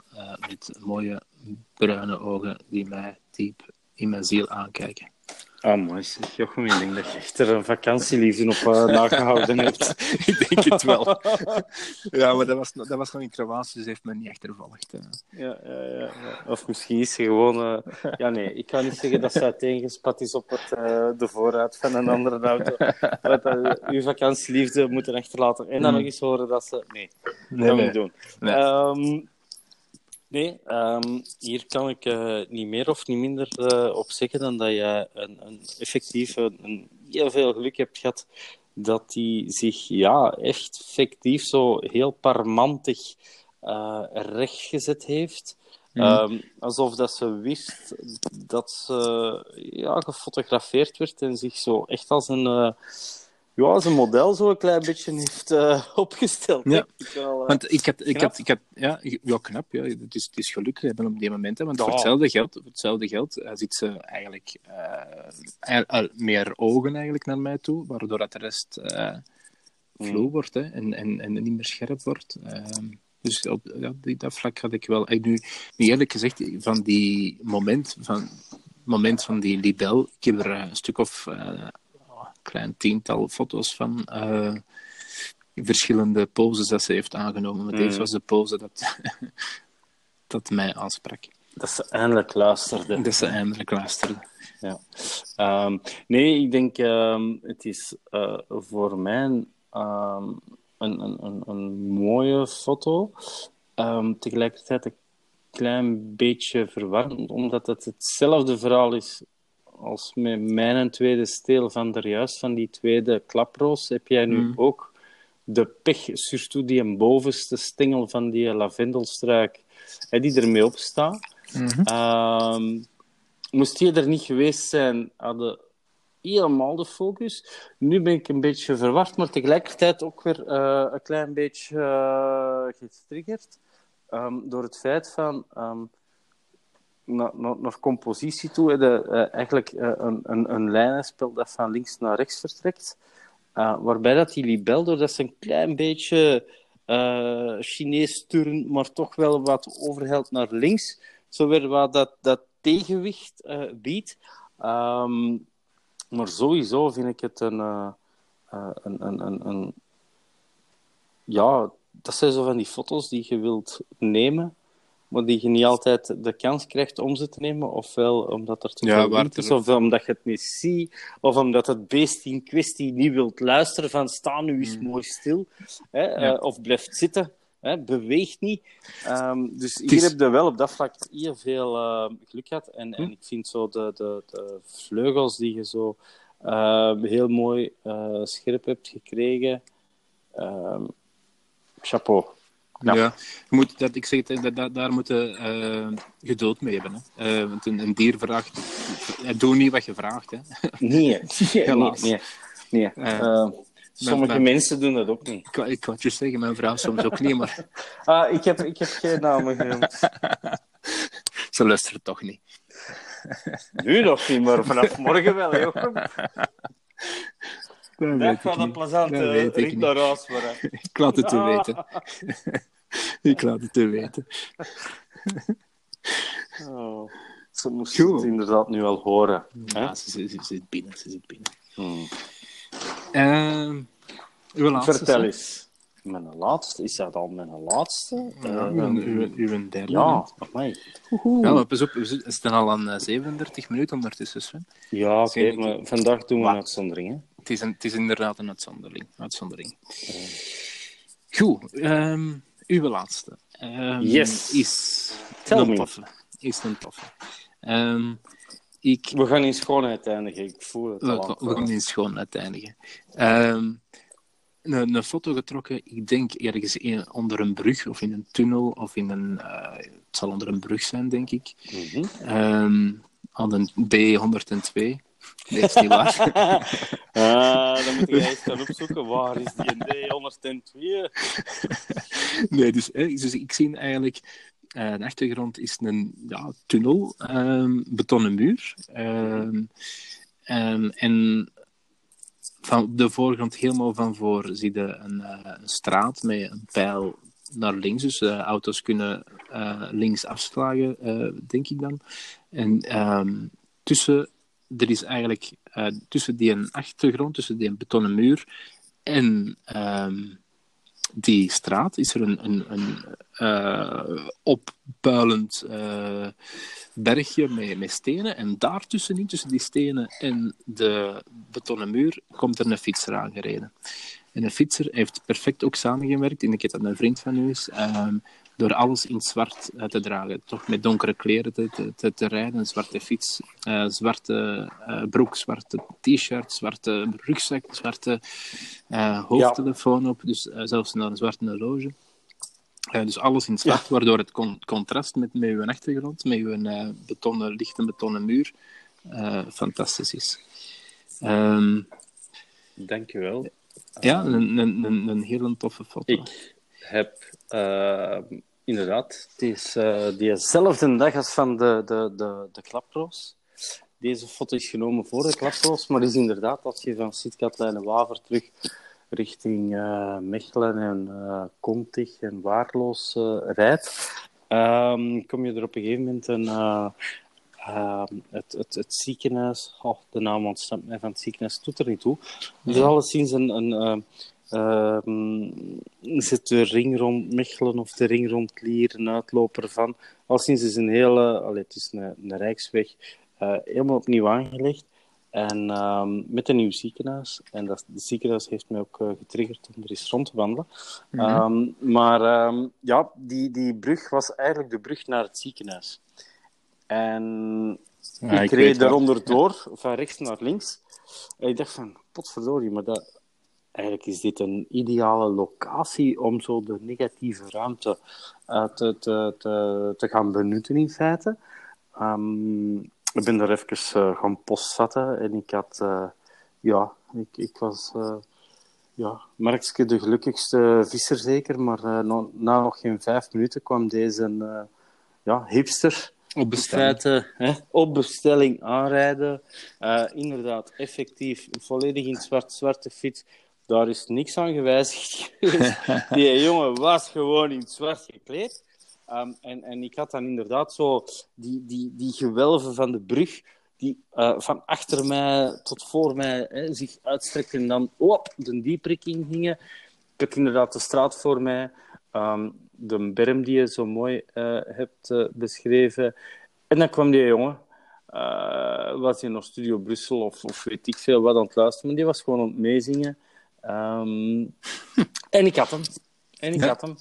met mooie bruine ogen die mij diep in mijn ziel aankijken. Ah, mooi. Jochem, ik denk dat je echt er een vakantieliefde op uh, nagehouden hebt. [LAUGHS] ik denk het wel. [LAUGHS] ja, maar dat was, dat was nog in Kroatië, dus heeft me niet echt. Ja, ja, ja, ja, Of misschien is ze gewoon... Uh... Ja, nee, ik kan niet zeggen dat ze uiteengespat is op het, de vooruit van een andere auto. Dat, uw vakantieliefde moeten achterlaten. En dan mm. nog eens horen dat ze... Nee, dat nee, nee. doen. Nee. Um, Nee, um, hier kan ik uh, niet meer of niet minder uh, op zeggen dan dat je een, een effectief een, heel veel geluk hebt gehad dat hij zich ja, echt effectief zo heel parmantig uh, rechtgezet heeft. Mm. Um, alsof dat ze wist dat ze ja, gefotografeerd werd en zich zo echt als een ja, zijn model zo een klein beetje heeft uh, opgesteld. Ja, ik wel, uh, want ik had, ik had, ik had, ja, ja, knap. Ja. Het, is, het is gelukkig hebben op die moment. Hè, want voor, hetzelfde geld, voor hetzelfde geld uh, ziet ze eigenlijk meer ogen eigenlijk naar mij toe, waardoor dat de rest flow mm. wordt hè, en, en, en niet meer scherp wordt. Ehm, dus op ja, dat vlak had ik wel. Ik nu, nu eerlijk gezegd, van die moment van moment van die libel. Ik heb er een stuk of een klein tiental foto's van verschillende poses dat ze heeft aangenomen. Maar deze mm. was de pose dat, [LAUGHS] dat mij aansprak. Dat ze eindelijk luisterde. Dat ze eindelijk luisterde. Ja. Um, nee, ik denk, um, het is uh, voor mij um, een, een, een, een, mooie foto. tegelijkertijd een klein beetje verwarrend, omdat het hetzelfde verhaal is als met mijn tweede steel van de juist, van die tweede klaproos, heb jij nu mm. ook de pech, surtout die een bovenste stengel van die lavendelstruik, hè, die ermee op staat. Mm moest die er niet geweest zijn, hadden helemaal de focus. Nu ben ik een beetje verward, maar tegelijkertijd ook weer uh, een klein beetje uh, getriggerd um, door het feit van um, naar, compositie toe, de, uh, eigenlijk een, een, een lijnenspel dat van links naar rechts vertrekt. Uh, waarbij dat die libel, doordat ze een klein beetje Chinees turn, maar toch wel wat overhelt naar links, zo weer wat dat, dat tegenwicht biedt. Um, maar sowieso vind ik het een, een, een, een, Ja, dat zijn zo van die foto's die je wilt nemen maar die je niet altijd de kans krijgt om ze te nemen, ofwel omdat er te veel wind is, of omdat je het niet ziet, of omdat het beest in kwestie niet wilt luisteren van sta nu eens hmm. mooi stil, hè, eh, of blijft zitten, hè, beweegt niet. Um, dus hier heb je wel op dat vlak heel veel uh, geluk gehad. En, en hm? ik vind zo de, de, de vleugels die je zo uh, heel mooi uh, scherp hebt gekregen, um, chapeau. Ja. moet, dat, ik zeg dat, dat, daar moeten uh, geduld mee hebben. Hè. Uh, want een, een, dier vraagt... Doe niet wat je vraagt. Hè. Nee, [LAUGHS] helaas. Nee, nee. Uh, sommige mensen doen dat ook niet. Ik, ik wou je zeggen, mijn vrouw soms ook niet, maar... [LAUGHS] ah, ik heb, ik heb geen namen genoemd. [LAUGHS] Ze luisteren toch niet. Nu nog niet, maar vanaf morgen wel, Jochem. Dat weet van een plezante rit naar huis. Maar, ik laat het u weten. [LAUGHS] ik laat het u weten. oh, ze moest het inderdaad nu al horen. Ja, ze, ze, ze, zit binnen. Ze zit binnen. Hmm. Uh, uw laatste, Vertel eens. Mijn laatste, is dat al mijn laatste? Ja, uh, uw, uw derde. Ja, mij. Ja, maar pas op, we zitten al aan 37 eh, minuten ondertussen, Sven. Ja, oké, okay, maar vandaag doen we een uitzondering, hè? Het is, een, het is inderdaad een uitzondering. uitzondering. Goed, um, uw laatste. Um, yes. Is Tell een me. toffe. Is een toffe. Um, ik... We gaan in schoonheid eindigen, ik voel het al. We, we gaan in schoonheid eindigen. Um, een, een, foto getrokken, ik denk ergens in, onder een brug of in een tunnel of in een. Uh, het zal onder een brug zijn, denk ik. Mm -hmm. um, aan een B102. Nee, is niet waar. ah, [LAUGHS] [LAUGHS] dan moet je [LAUGHS] eens gaan opzoeken. Waar is die D102? nee, dus, dus ik zie eigenlijk... Uh, de achtergrond is een ja, tunnel, um, betonnen muur. Um, um, en van de voorgrond, helemaal van voor, zie je een, uh, een straat met een pijl naar links. Dus uh, auto's kunnen links afslagen, denk ik dan. En tussen er is eigenlijk uh, tussen die achtergrond, tussen die betonnen muur en um, die straat, is er een, een, een uh, oppuilend uh, bergje met, met stenen. En daartussenin, tussen die stenen en de betonnen muur, komt er een fietser aangereden. En een fietser heeft perfect ook samengewerkt. En ik weet dat een vriend van u is. Um, door alles in zwart uh, te dragen. Toch met donkere kleren te, te, te rijden, een zwarte fiets, uh, zwarte uh, broek, zwarte t-shirt, zwarte rugzak, zwarte hoofdtelefoon ja. op, dus zelfs naar een zwarte horloge. dus alles in zwart, ja. waardoor het con contrast met, met uw achtergrond, met uw betonnen, lichte betonnen muur, fantastisch is. Um, Dank je wel. Ja, een, een, een, een hele toffe foto. Ik heb uh, inderdaad, het is uh, diezelfde dag als van de, de, de, de klaproos. Deze foto is genomen voor de klaproos, maar is inderdaad, als je van Sint-Katlijne-Waver terug richting uh, Mechelen en uh, Kontig en Waarloos rijdt, um, kom je er op een gegeven moment een, Ehm, het, het, het ziekenhuis, oh, de naam ontsnapt mij van het ziekenhuis, doet er niet toe. Dus alleszins een, een, uh, zit de ring rond Mechelen of de ring rond Lier, een uitloper van. Alleszins is een hele, allee, het is een, een rijksweg, uh, helemaal opnieuw aangelegd. En um, met een nieuw ziekenhuis. En dat, het ziekenhuis heeft mij ook uh, getriggerd om er eens rond te wandelen. Mm -hmm. um, maar um, ja, die, die brug was eigenlijk de brug naar het ziekenhuis. En ja, ik, ik reed daaronder door, van rechts naar links. En ik dacht van, potverdorie, maar dat, eigenlijk is dit een ideale locatie om zo de negatieve ruimte uh, te, te, te, te, gaan benutten in feite. Um, ik ben er even uh, gaan postzetten en ik had, uh, ja, ik, ik was, ja, Markske de gelukkigste visser zeker, maar na, na, nog geen vijf minuten kwam deze, ja, hipster op bestelling. Feite, hè, op bestelling aanrijden. inderdaad, effectief, volledig in zwart-zwarte fiets. Daar is niks aan gewijzigd [LAUGHS] Die jongen was gewoon in zwart gekleed. Um, en, en ik had dan inderdaad zo die, die, die gewelven van de brug, die uh, van achter mij tot voor mij hè, zich uitstrekten en dan op de dieprik ingingen. Ik had inderdaad de straat voor mij, um, de berm die je zo mooi uh, hebt uh, beschreven. En dan kwam die jongen, was hij nog Studio Brussel of, of weet ik veel wat aan het luisteren, maar die was gewoon aan het. Um, en ik had hem. En ik ja. had hem.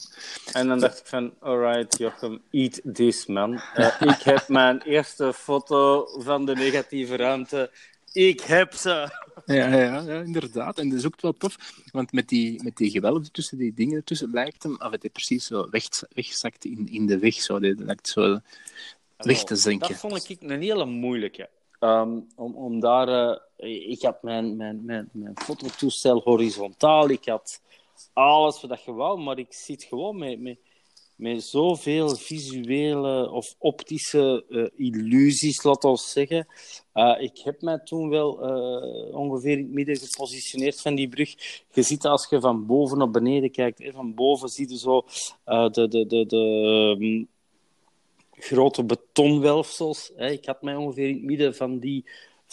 En dan dacht ik van, alright, Jochem, eat this, man. Uh, [LAUGHS] ik heb mijn eerste foto van de negatieve ruimte. Ik heb ze. Ja, ja, ja, inderdaad. En dat is ook wel tof, want met die, met die gewelven tussen die dingen ertussen lijkt hem, of het precies zo weg, wegzakt in, in de weg, zo, dat lijkt zo weg te zinken. Dat vond ik een hele moeilijke. Um, om, om daar, uh, ik had mijn, mijn, mijn, mijn fototoestel horizontaal, ik had alles wat je wou, maar ik zit gewoon met, met, met zoveel visuele of optische uh, illusies, laat ons zeggen. Uh, ik heb mij toen wel uh, ongeveer in het midden gepositioneerd van die brug. Je ziet als je van boven naar beneden kijkt, hè, van boven zie je zo de, de, de, de um, grote betonwelfsels. Ik had mij ongeveer in het midden van, die,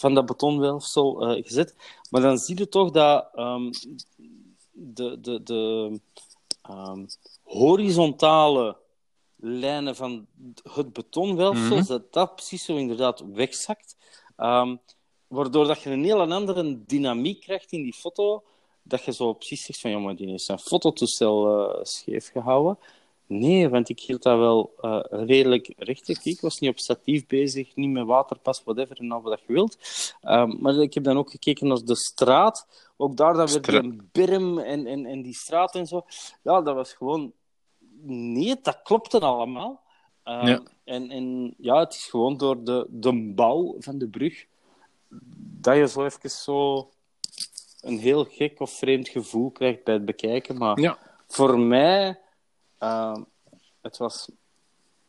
van dat betonwelfsel gezet. Maar dan zie je toch dat um, de, de, de um, horizontale lijnen van het betonwelfsel, mm -hmm. dat dat precies zo inderdaad wegzakt. Um, waardoor dat je een heel andere dynamiek krijgt in die foto, dat je zo precies zegt van, jongen, die is zijn fototoestel uh, scheef gehouden. Nee, want ik hield dat wel uh, redelijk recht. Ik was niet op statief bezig, niet met waterpas, whatever, en al wat je wilt. Um, maar ik heb dan ook gekeken naar de straat. Ook daar dan werd een berm en, en, en die straat en zo. Ja, dat was gewoon... Nee, dat klopte allemaal. Um, ja. En, en ja, het is gewoon door de, de bouw van de brug dat je zo even zo een heel gek of vreemd gevoel krijgt bij het bekijken. Maar ja. voor mij uh, het was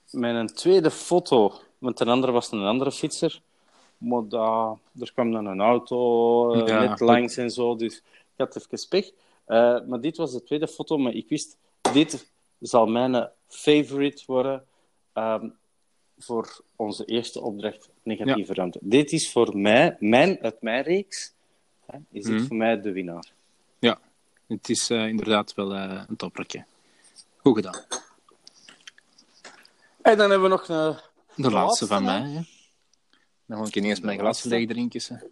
mijn tweede foto, want een andere was een andere fietser. Maar da, er kwam dan een auto uh, ja, net langs en zo, dus ik had even pech. Uh, maar dit was de tweede foto, maar ik wist, dit zal mijn favorite worden um, voor onze eerste opdracht negatieve ja. ruimte. Dit is voor mij, mijn, uit mijn reeks, hè, is dit mm. voor mij de winnaar. Ja, het is uh, inderdaad wel uh, een toppertje. Goed gedaan. En dan hebben we nog een... De laatste van mij. Hè? Dan ga ik ineens mijn glas leeg drinken. [LAUGHS]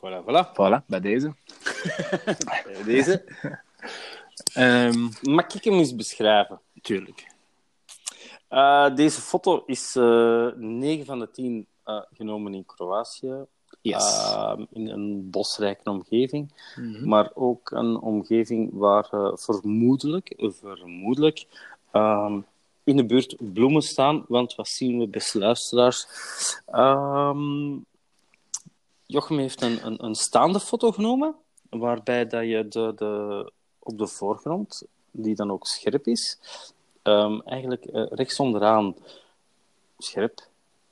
Voilà, voilà. Voilà, bij deze. [LAUGHS] bij deze. um, Mag ik hem eens beschrijven? Tuurlijk. Uh, deze foto is uh, 9 van de 10 uh, genomen in Kroatië. Yes. Uh, in een bosrijke omgeving, mm -hmm. maar ook een omgeving waar uh, vermoedelijk, vermoedelijk um, in de buurt bloemen staan. Want wat zien we, beste luisteraars? Um, Jochem heeft een, een, een, staande foto genomen, waarbij dat je de, de, op de voorgrond, die dan ook scherp is, um, eigenlijk uh, rechts onderaan scherp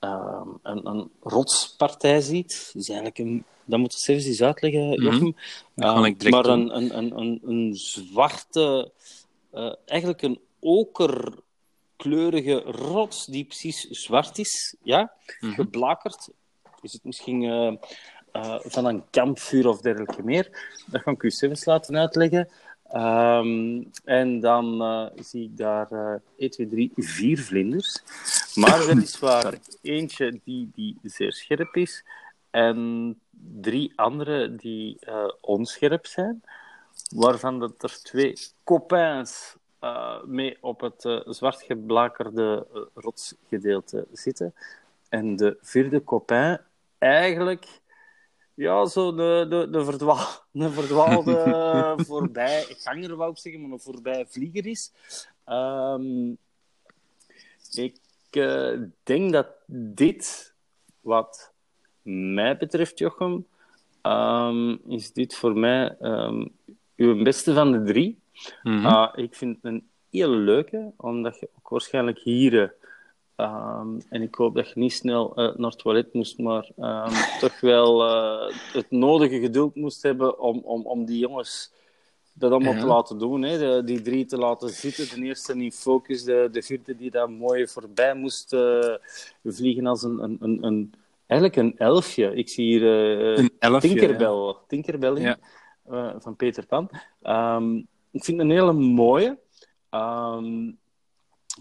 uh, een, een rotspartij ziet. Dus eigenlijk een, dat moet je zelfs eens uitleggen, Jochem. Mm -hmm. uh, maar een, een, een, een, een zwarte, uh, eigenlijk een oker kleurige rots die precies zwart is. Ja, Mhm. geblakerd. Is het misschien eh, eh, van een kampvuur of dergelijke meer? Dat ga ik u laten uitleggen. Ehm, en dan eh, zie ik daar eh 1, 2, 3, 4 vlinders. Maar weliswaar [CLEARS THROAT] eentje die, die zeer scherp is. En drie andere die eh, onscherp zijn. Waarvan dat er twee copains eh, mee op het zwart geblakerde rotsgedeelte zitten. En de vierde copain eigenlijk ja, zo de, de, de, verdwaal, [LAUGHS] een verdwaalde eh, voorbijganger, wou ik zeggen, maar een voorbijvlieger is. Ehm, ik eh, denk dat dit, wat mij betreft, Jochem, ehm, is dit voor mij ehm, uw beste van de drie. Mhm. Ah, ik vind het een heel leuke, omdat je ook waarschijnlijk hier. Eh, ehm, en ik hoop dat je niet snel eh, naar het toilet moest, maar ehm, [LAUGHS] toch wel eh, het nodige geduld moest hebben om, om, om die jongens dat allemaal Ja. te laten doen. Hè? De- die drie te laten zitten. De eerste in focus, de, de vierde die daar mooi voorbij moest eh, vliegen als een, een, een, een, eigenlijk een elfje. Ik zie hier Een elfje, Tinkerbell, Tinkerbell in, Ja. van Peter Pan. Ehm, ik vind het een hele mooie.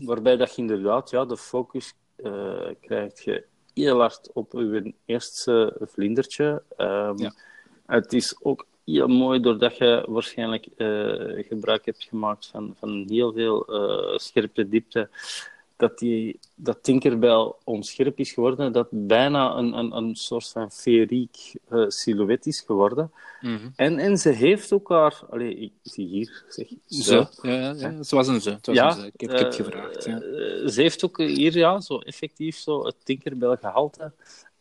Waarbij dat je inderdaad ja, de focus eh, krijgt je heel hard op je eerste vlindertje. Ehm, Ja. Het is ook heel mooi doordat je waarschijnlijk eh, gebruik hebt gemaakt van, van heel veel eh, scherpe diepte. Dat, die, dat Tinkerbell onscherp is geworden, dat bijna een, een, een soort van feeriek eh, silhouet is geworden. Mhm. En, en ze heeft ook haar... Allee, ik zie hier, zeg... Zo. Ja, ja, ja, het was een was Ja, een zo. Ik heb, ik heb het eh, gevraagd. Ja. eh, ze heeft ook hier ja, zo effectief zo het Tinkerbell gehalte.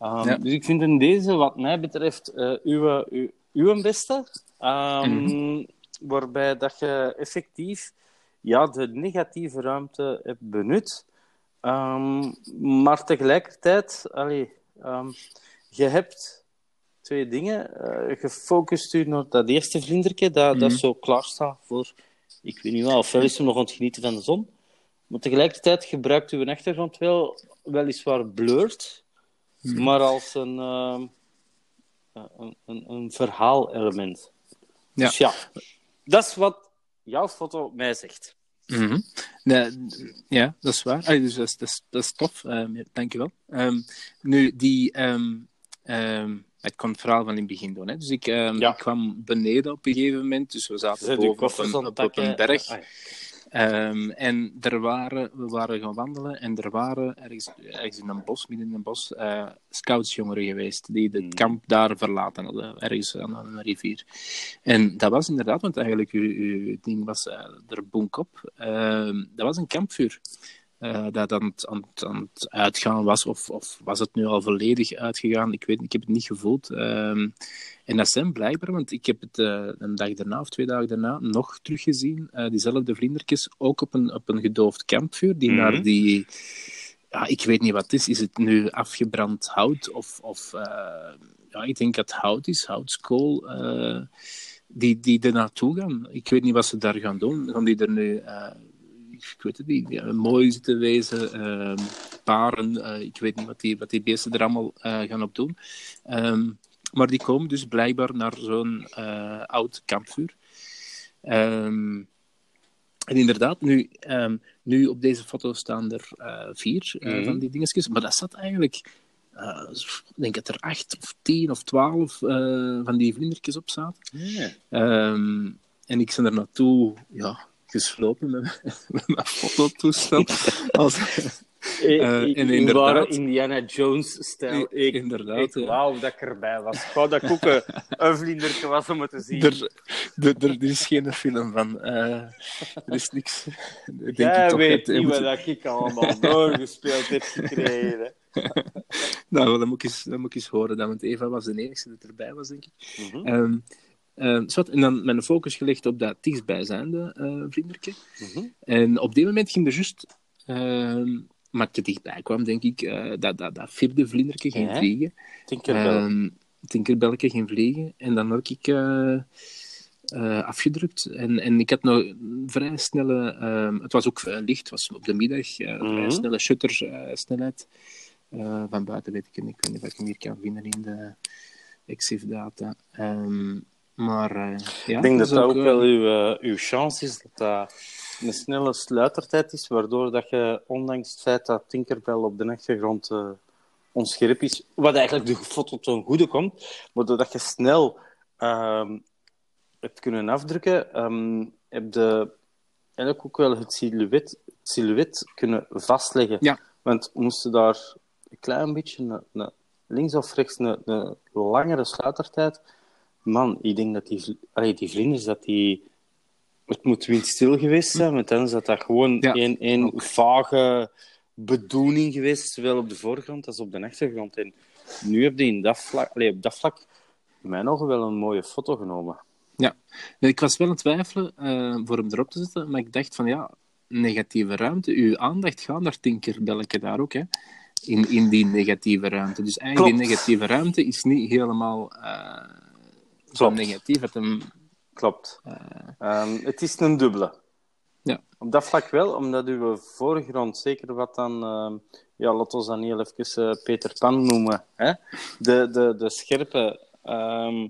Um, Ja. Dus ik vind in deze, wat mij betreft, uw, uw, uw beste. Um, Mhm. Waarbij dat je effectief ja, de negatieve ruimte hebt benut. Um, maar tegelijkertijd, allee, um, je hebt twee dingen. Uh, gefocust u naar dat eerste vlindertje, dat, mm-hmm. dat zo klaar staat voor, ik weet niet wel, ofwel is hem nog aan het genieten van de zon. Maar tegelijkertijd gebruikt uw achtergrond wel weliswaar blurred, mm-hmm. maar als een, uh, een, een, een verhaalelement. Ja. Dus ja, dat is wat jouw foto mij zegt. Mm-hmm. Nee, ja, dat is waar. Allee, dus dat is, dat is, dat is tof. Um, dankjewel. Um, nu, die... Um, ik kon het verhaal van in het begin doen. Hè. Dus ik, ja. ik kwam beneden op een gegeven moment. Dus we zaten boven op een, op, op een berg. Ah, Um, en er waren, we waren gaan wandelen en er waren ergens, ergens in een bos, midden in een bos, uh, scoutsjongeren geweest die het kamp daar verlaten hadden, ergens aan een rivier. En dat was inderdaad, want eigenlijk uw, uw ding was uh, er bonk op, uh, dat was een kampvuur. Uh, dat aan het, aan, het, aan het uitgaan was, of, of was het nu al volledig uitgegaan? Ik weet ik heb het niet gevoeld. Um, en dat zijn blijkbaar, want ik heb het uh, een dag daarna of twee dagen daarna nog teruggezien, uh, diezelfde vlindertjes, ook op een, op een gedoofd kampvuur, die mm -hmm. naar die... Ja, ik weet niet wat het is. Is het nu afgebrand hout of... of uh, ja, ik denk dat het hout is, houtskool, die, die er naartoe gaan. Ik weet niet wat ze daar gaan doen. Gaan die er nu ik weet het niet, ja, mooi zitten wezen, uh, paren, uh, ik weet niet wat die, wat die beesten er allemaal uh, gaan op doen. Um, maar die komen dus blijkbaar naar zo'n oud kampvuur. Um, en inderdaad, nu, um, nu op deze foto staan er vier mm-hmm. van die dingetjes, maar dat zat eigenlijk, ik denk dat er acht of tien of twaalf van die vlindertjes op zaten. Yeah. en ik ben er naartoe, ja, geslopen met, [LAUGHS] met mijn fototoestel. Als, uh, en inderdaad, Indiana Jones-stijl. Ik, inderdaad. Ik ja. wou dat ik erbij was. Ik wou dat ik ook een, [LAUGHS] een vlindertje was om het te zien. Er, er, er is geen film van. Uh, er is niks. Denk Jij ik weet niet wat moet... ik allemaal doorgespeeld heb gekregen. [LAUGHS] nou, dan moet, ik eens, dan moet ik eens horen. Dan, want Eva was de enige die erbij was, denk ik. Mm-hmm. Um, Uh, zwart, en dan mijn focus gelegd op dat dichtstbijzijnde uh, vlindertje. En op dit moment ging er juist, uh, maar te dichtbij kwam, denk ik, uh, dat, dat, dat vierde vlindertje ging ja, vliegen. Tinkerbell. Tinkerbelletje ging vliegen. En dan had ik uh, afgedrukt. En, en ik had nog, vrij snelle... ehm, het was ook eh, licht, het was op de middag. eh, Mhm. Vrij snelle shuttersnelheid. Eh, van buiten weet ik het niet. Ik weet niet of ik hem hier kan vinden in de EXIF-data. Ehm, maar eh, ja, Ik denk dat is dat ook eh, wel uw, eh, uw chance is, dat dat een snelle sluitertijd is, waardoor dat je, ondanks het feit dat Tinkerbell op de achtergrond eh, onscherp is, wat eigenlijk de foto ten goede komt, maar doordat je snel ehm, hebt kunnen afdrukken, ehm, heb je eigenlijk ook wel het silhouet, het silhouet kunnen vastleggen. Ja. Want moesten daar een klein beetje een, een- links of rechts een, een langere sluitertijd Man, ik denk dat die, allee, die vlinders, dat die... Het moet windstil geweest zijn, want dan is dat, dat gewoon Ja, één vage bedoeling geweest, zowel op de voorgrond als op de achtergrond. En nu heb je in dat vlak, allee, op dat vlak, in mijn ogen, wel een mooie foto genomen. Ja, ik was wel aan het twijfelen eh, voor hem erop te zetten, maar ik dacht van ja, negatieve ruimte, uw aandacht gaat naar Tinkerbelletje daar ook, hè. In, in die negatieve ruimte. Dus eigenlijk die negatieve ruimte is niet helemaal eh, zo negatief. Het hem, Klopt. Ehm, het is een dubbele. Ja. Op dat vlak wel, omdat uw voorgrond, zeker wat dan, ehm, ja, laten we dan heel even eh, Peter Pan noemen, hè? De, de, de scherpe, ehm,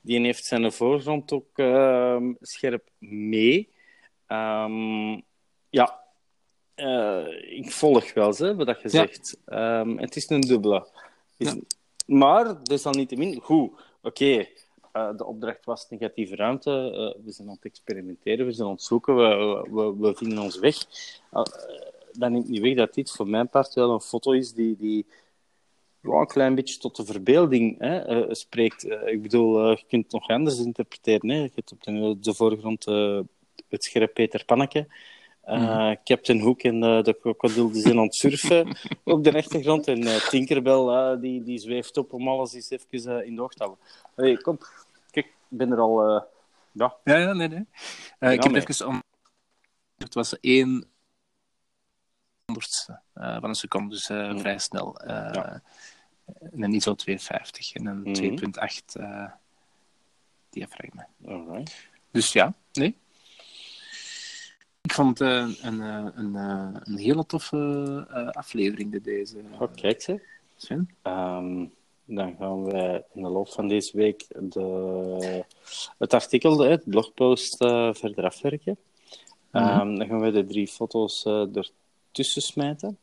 die heeft zijn voorgrond ook scherp mee. Ja, eh, ik volg wel, hè, wat dat je Ja. zegt. Het is een dubbele. Is- Maar, desalniettemin, goed, oké. Eh, de opdracht was negatieve ruimte. eh, we zijn aan het experimenteren, we zijn aan het zoeken, we, we, we vinden ons weg. Uh, dat neemt niet weg dat dit voor mijn part wel een foto is die, die ja, een klein beetje tot de verbeelding hè, eh, spreekt. Eh, ik bedoel, eh, je kunt het nog anders interpreteren. Hè. Je hebt op de, de voorgrond eh, het scherp Peter Panneke. Eh, Captain Hook en eh, de krokodil die zijn aan het surfen [LAUGHS] op de achtergrond. En eh, Tinkerbell eh, die, die zweeft op om alles eens even eh, in de oog te houden. Hey, kom, ben er al... eh, ja, ja, ja, nee, nee. Eh, ik heb nee. even om... Het was één honderdste eh, van een seconde, dus eh, Mm. vrij snel. Eh, Ja. Een ISO 250 en een Mhm. 2.8 eh diafragma. alright. Dus ja, nee. Ik vond het eh, een, eh, een, eh, een hele toffe eh, aflevering, de deze. Oh, kijk ze. Sven. Ehm, dan gaan we in de loop van deze week de, het artikel, de, het blogpost, eh, verder afwerken. Ehm, dan gaan we de drie foto's eh ertussen smijten.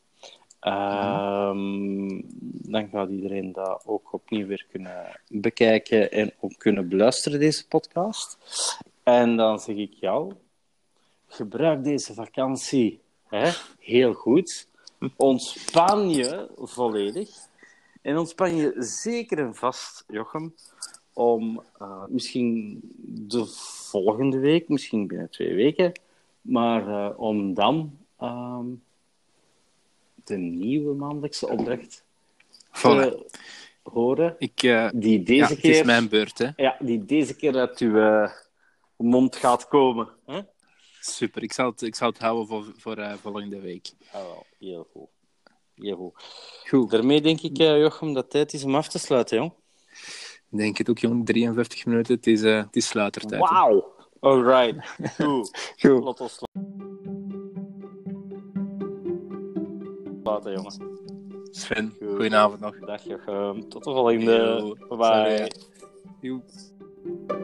Ehm, Dan gaat iedereen dat ook opnieuw weer kunnen bekijken en ook kunnen beluisteren, deze podcast. En dan zeg ik jou, gebruik deze vakantie hè, heel goed. Ontspan je volledig. En ontspan je zeker en vast, Jochem, om eh, misschien de volgende week, misschien binnen twee weken, maar eh, om dan ehm, de nieuwe maandelijkse opdracht te horen, Ik, eh, die ja, deze het keer... is mijn beurt, hè. Ja, die deze keer uit uw mond gaat komen. Hè? Super, ik zal het, ik zal het houden voor, voor volgende week. Ah, wel, heel goed. Goed. Daarmee denk ik, eh, Jochem, dat het tijd is om af te sluiten, jong. ik denk het ook, jong. 53 minuten, het is, eh het is sluitertijd. Wauw! Alright. Goed. [LAUGHS] Goed. Laat ons laten, jongen. Sven, Goed. goedenavond nog. Dag, Jochem. Tot de volgende. Bye bye.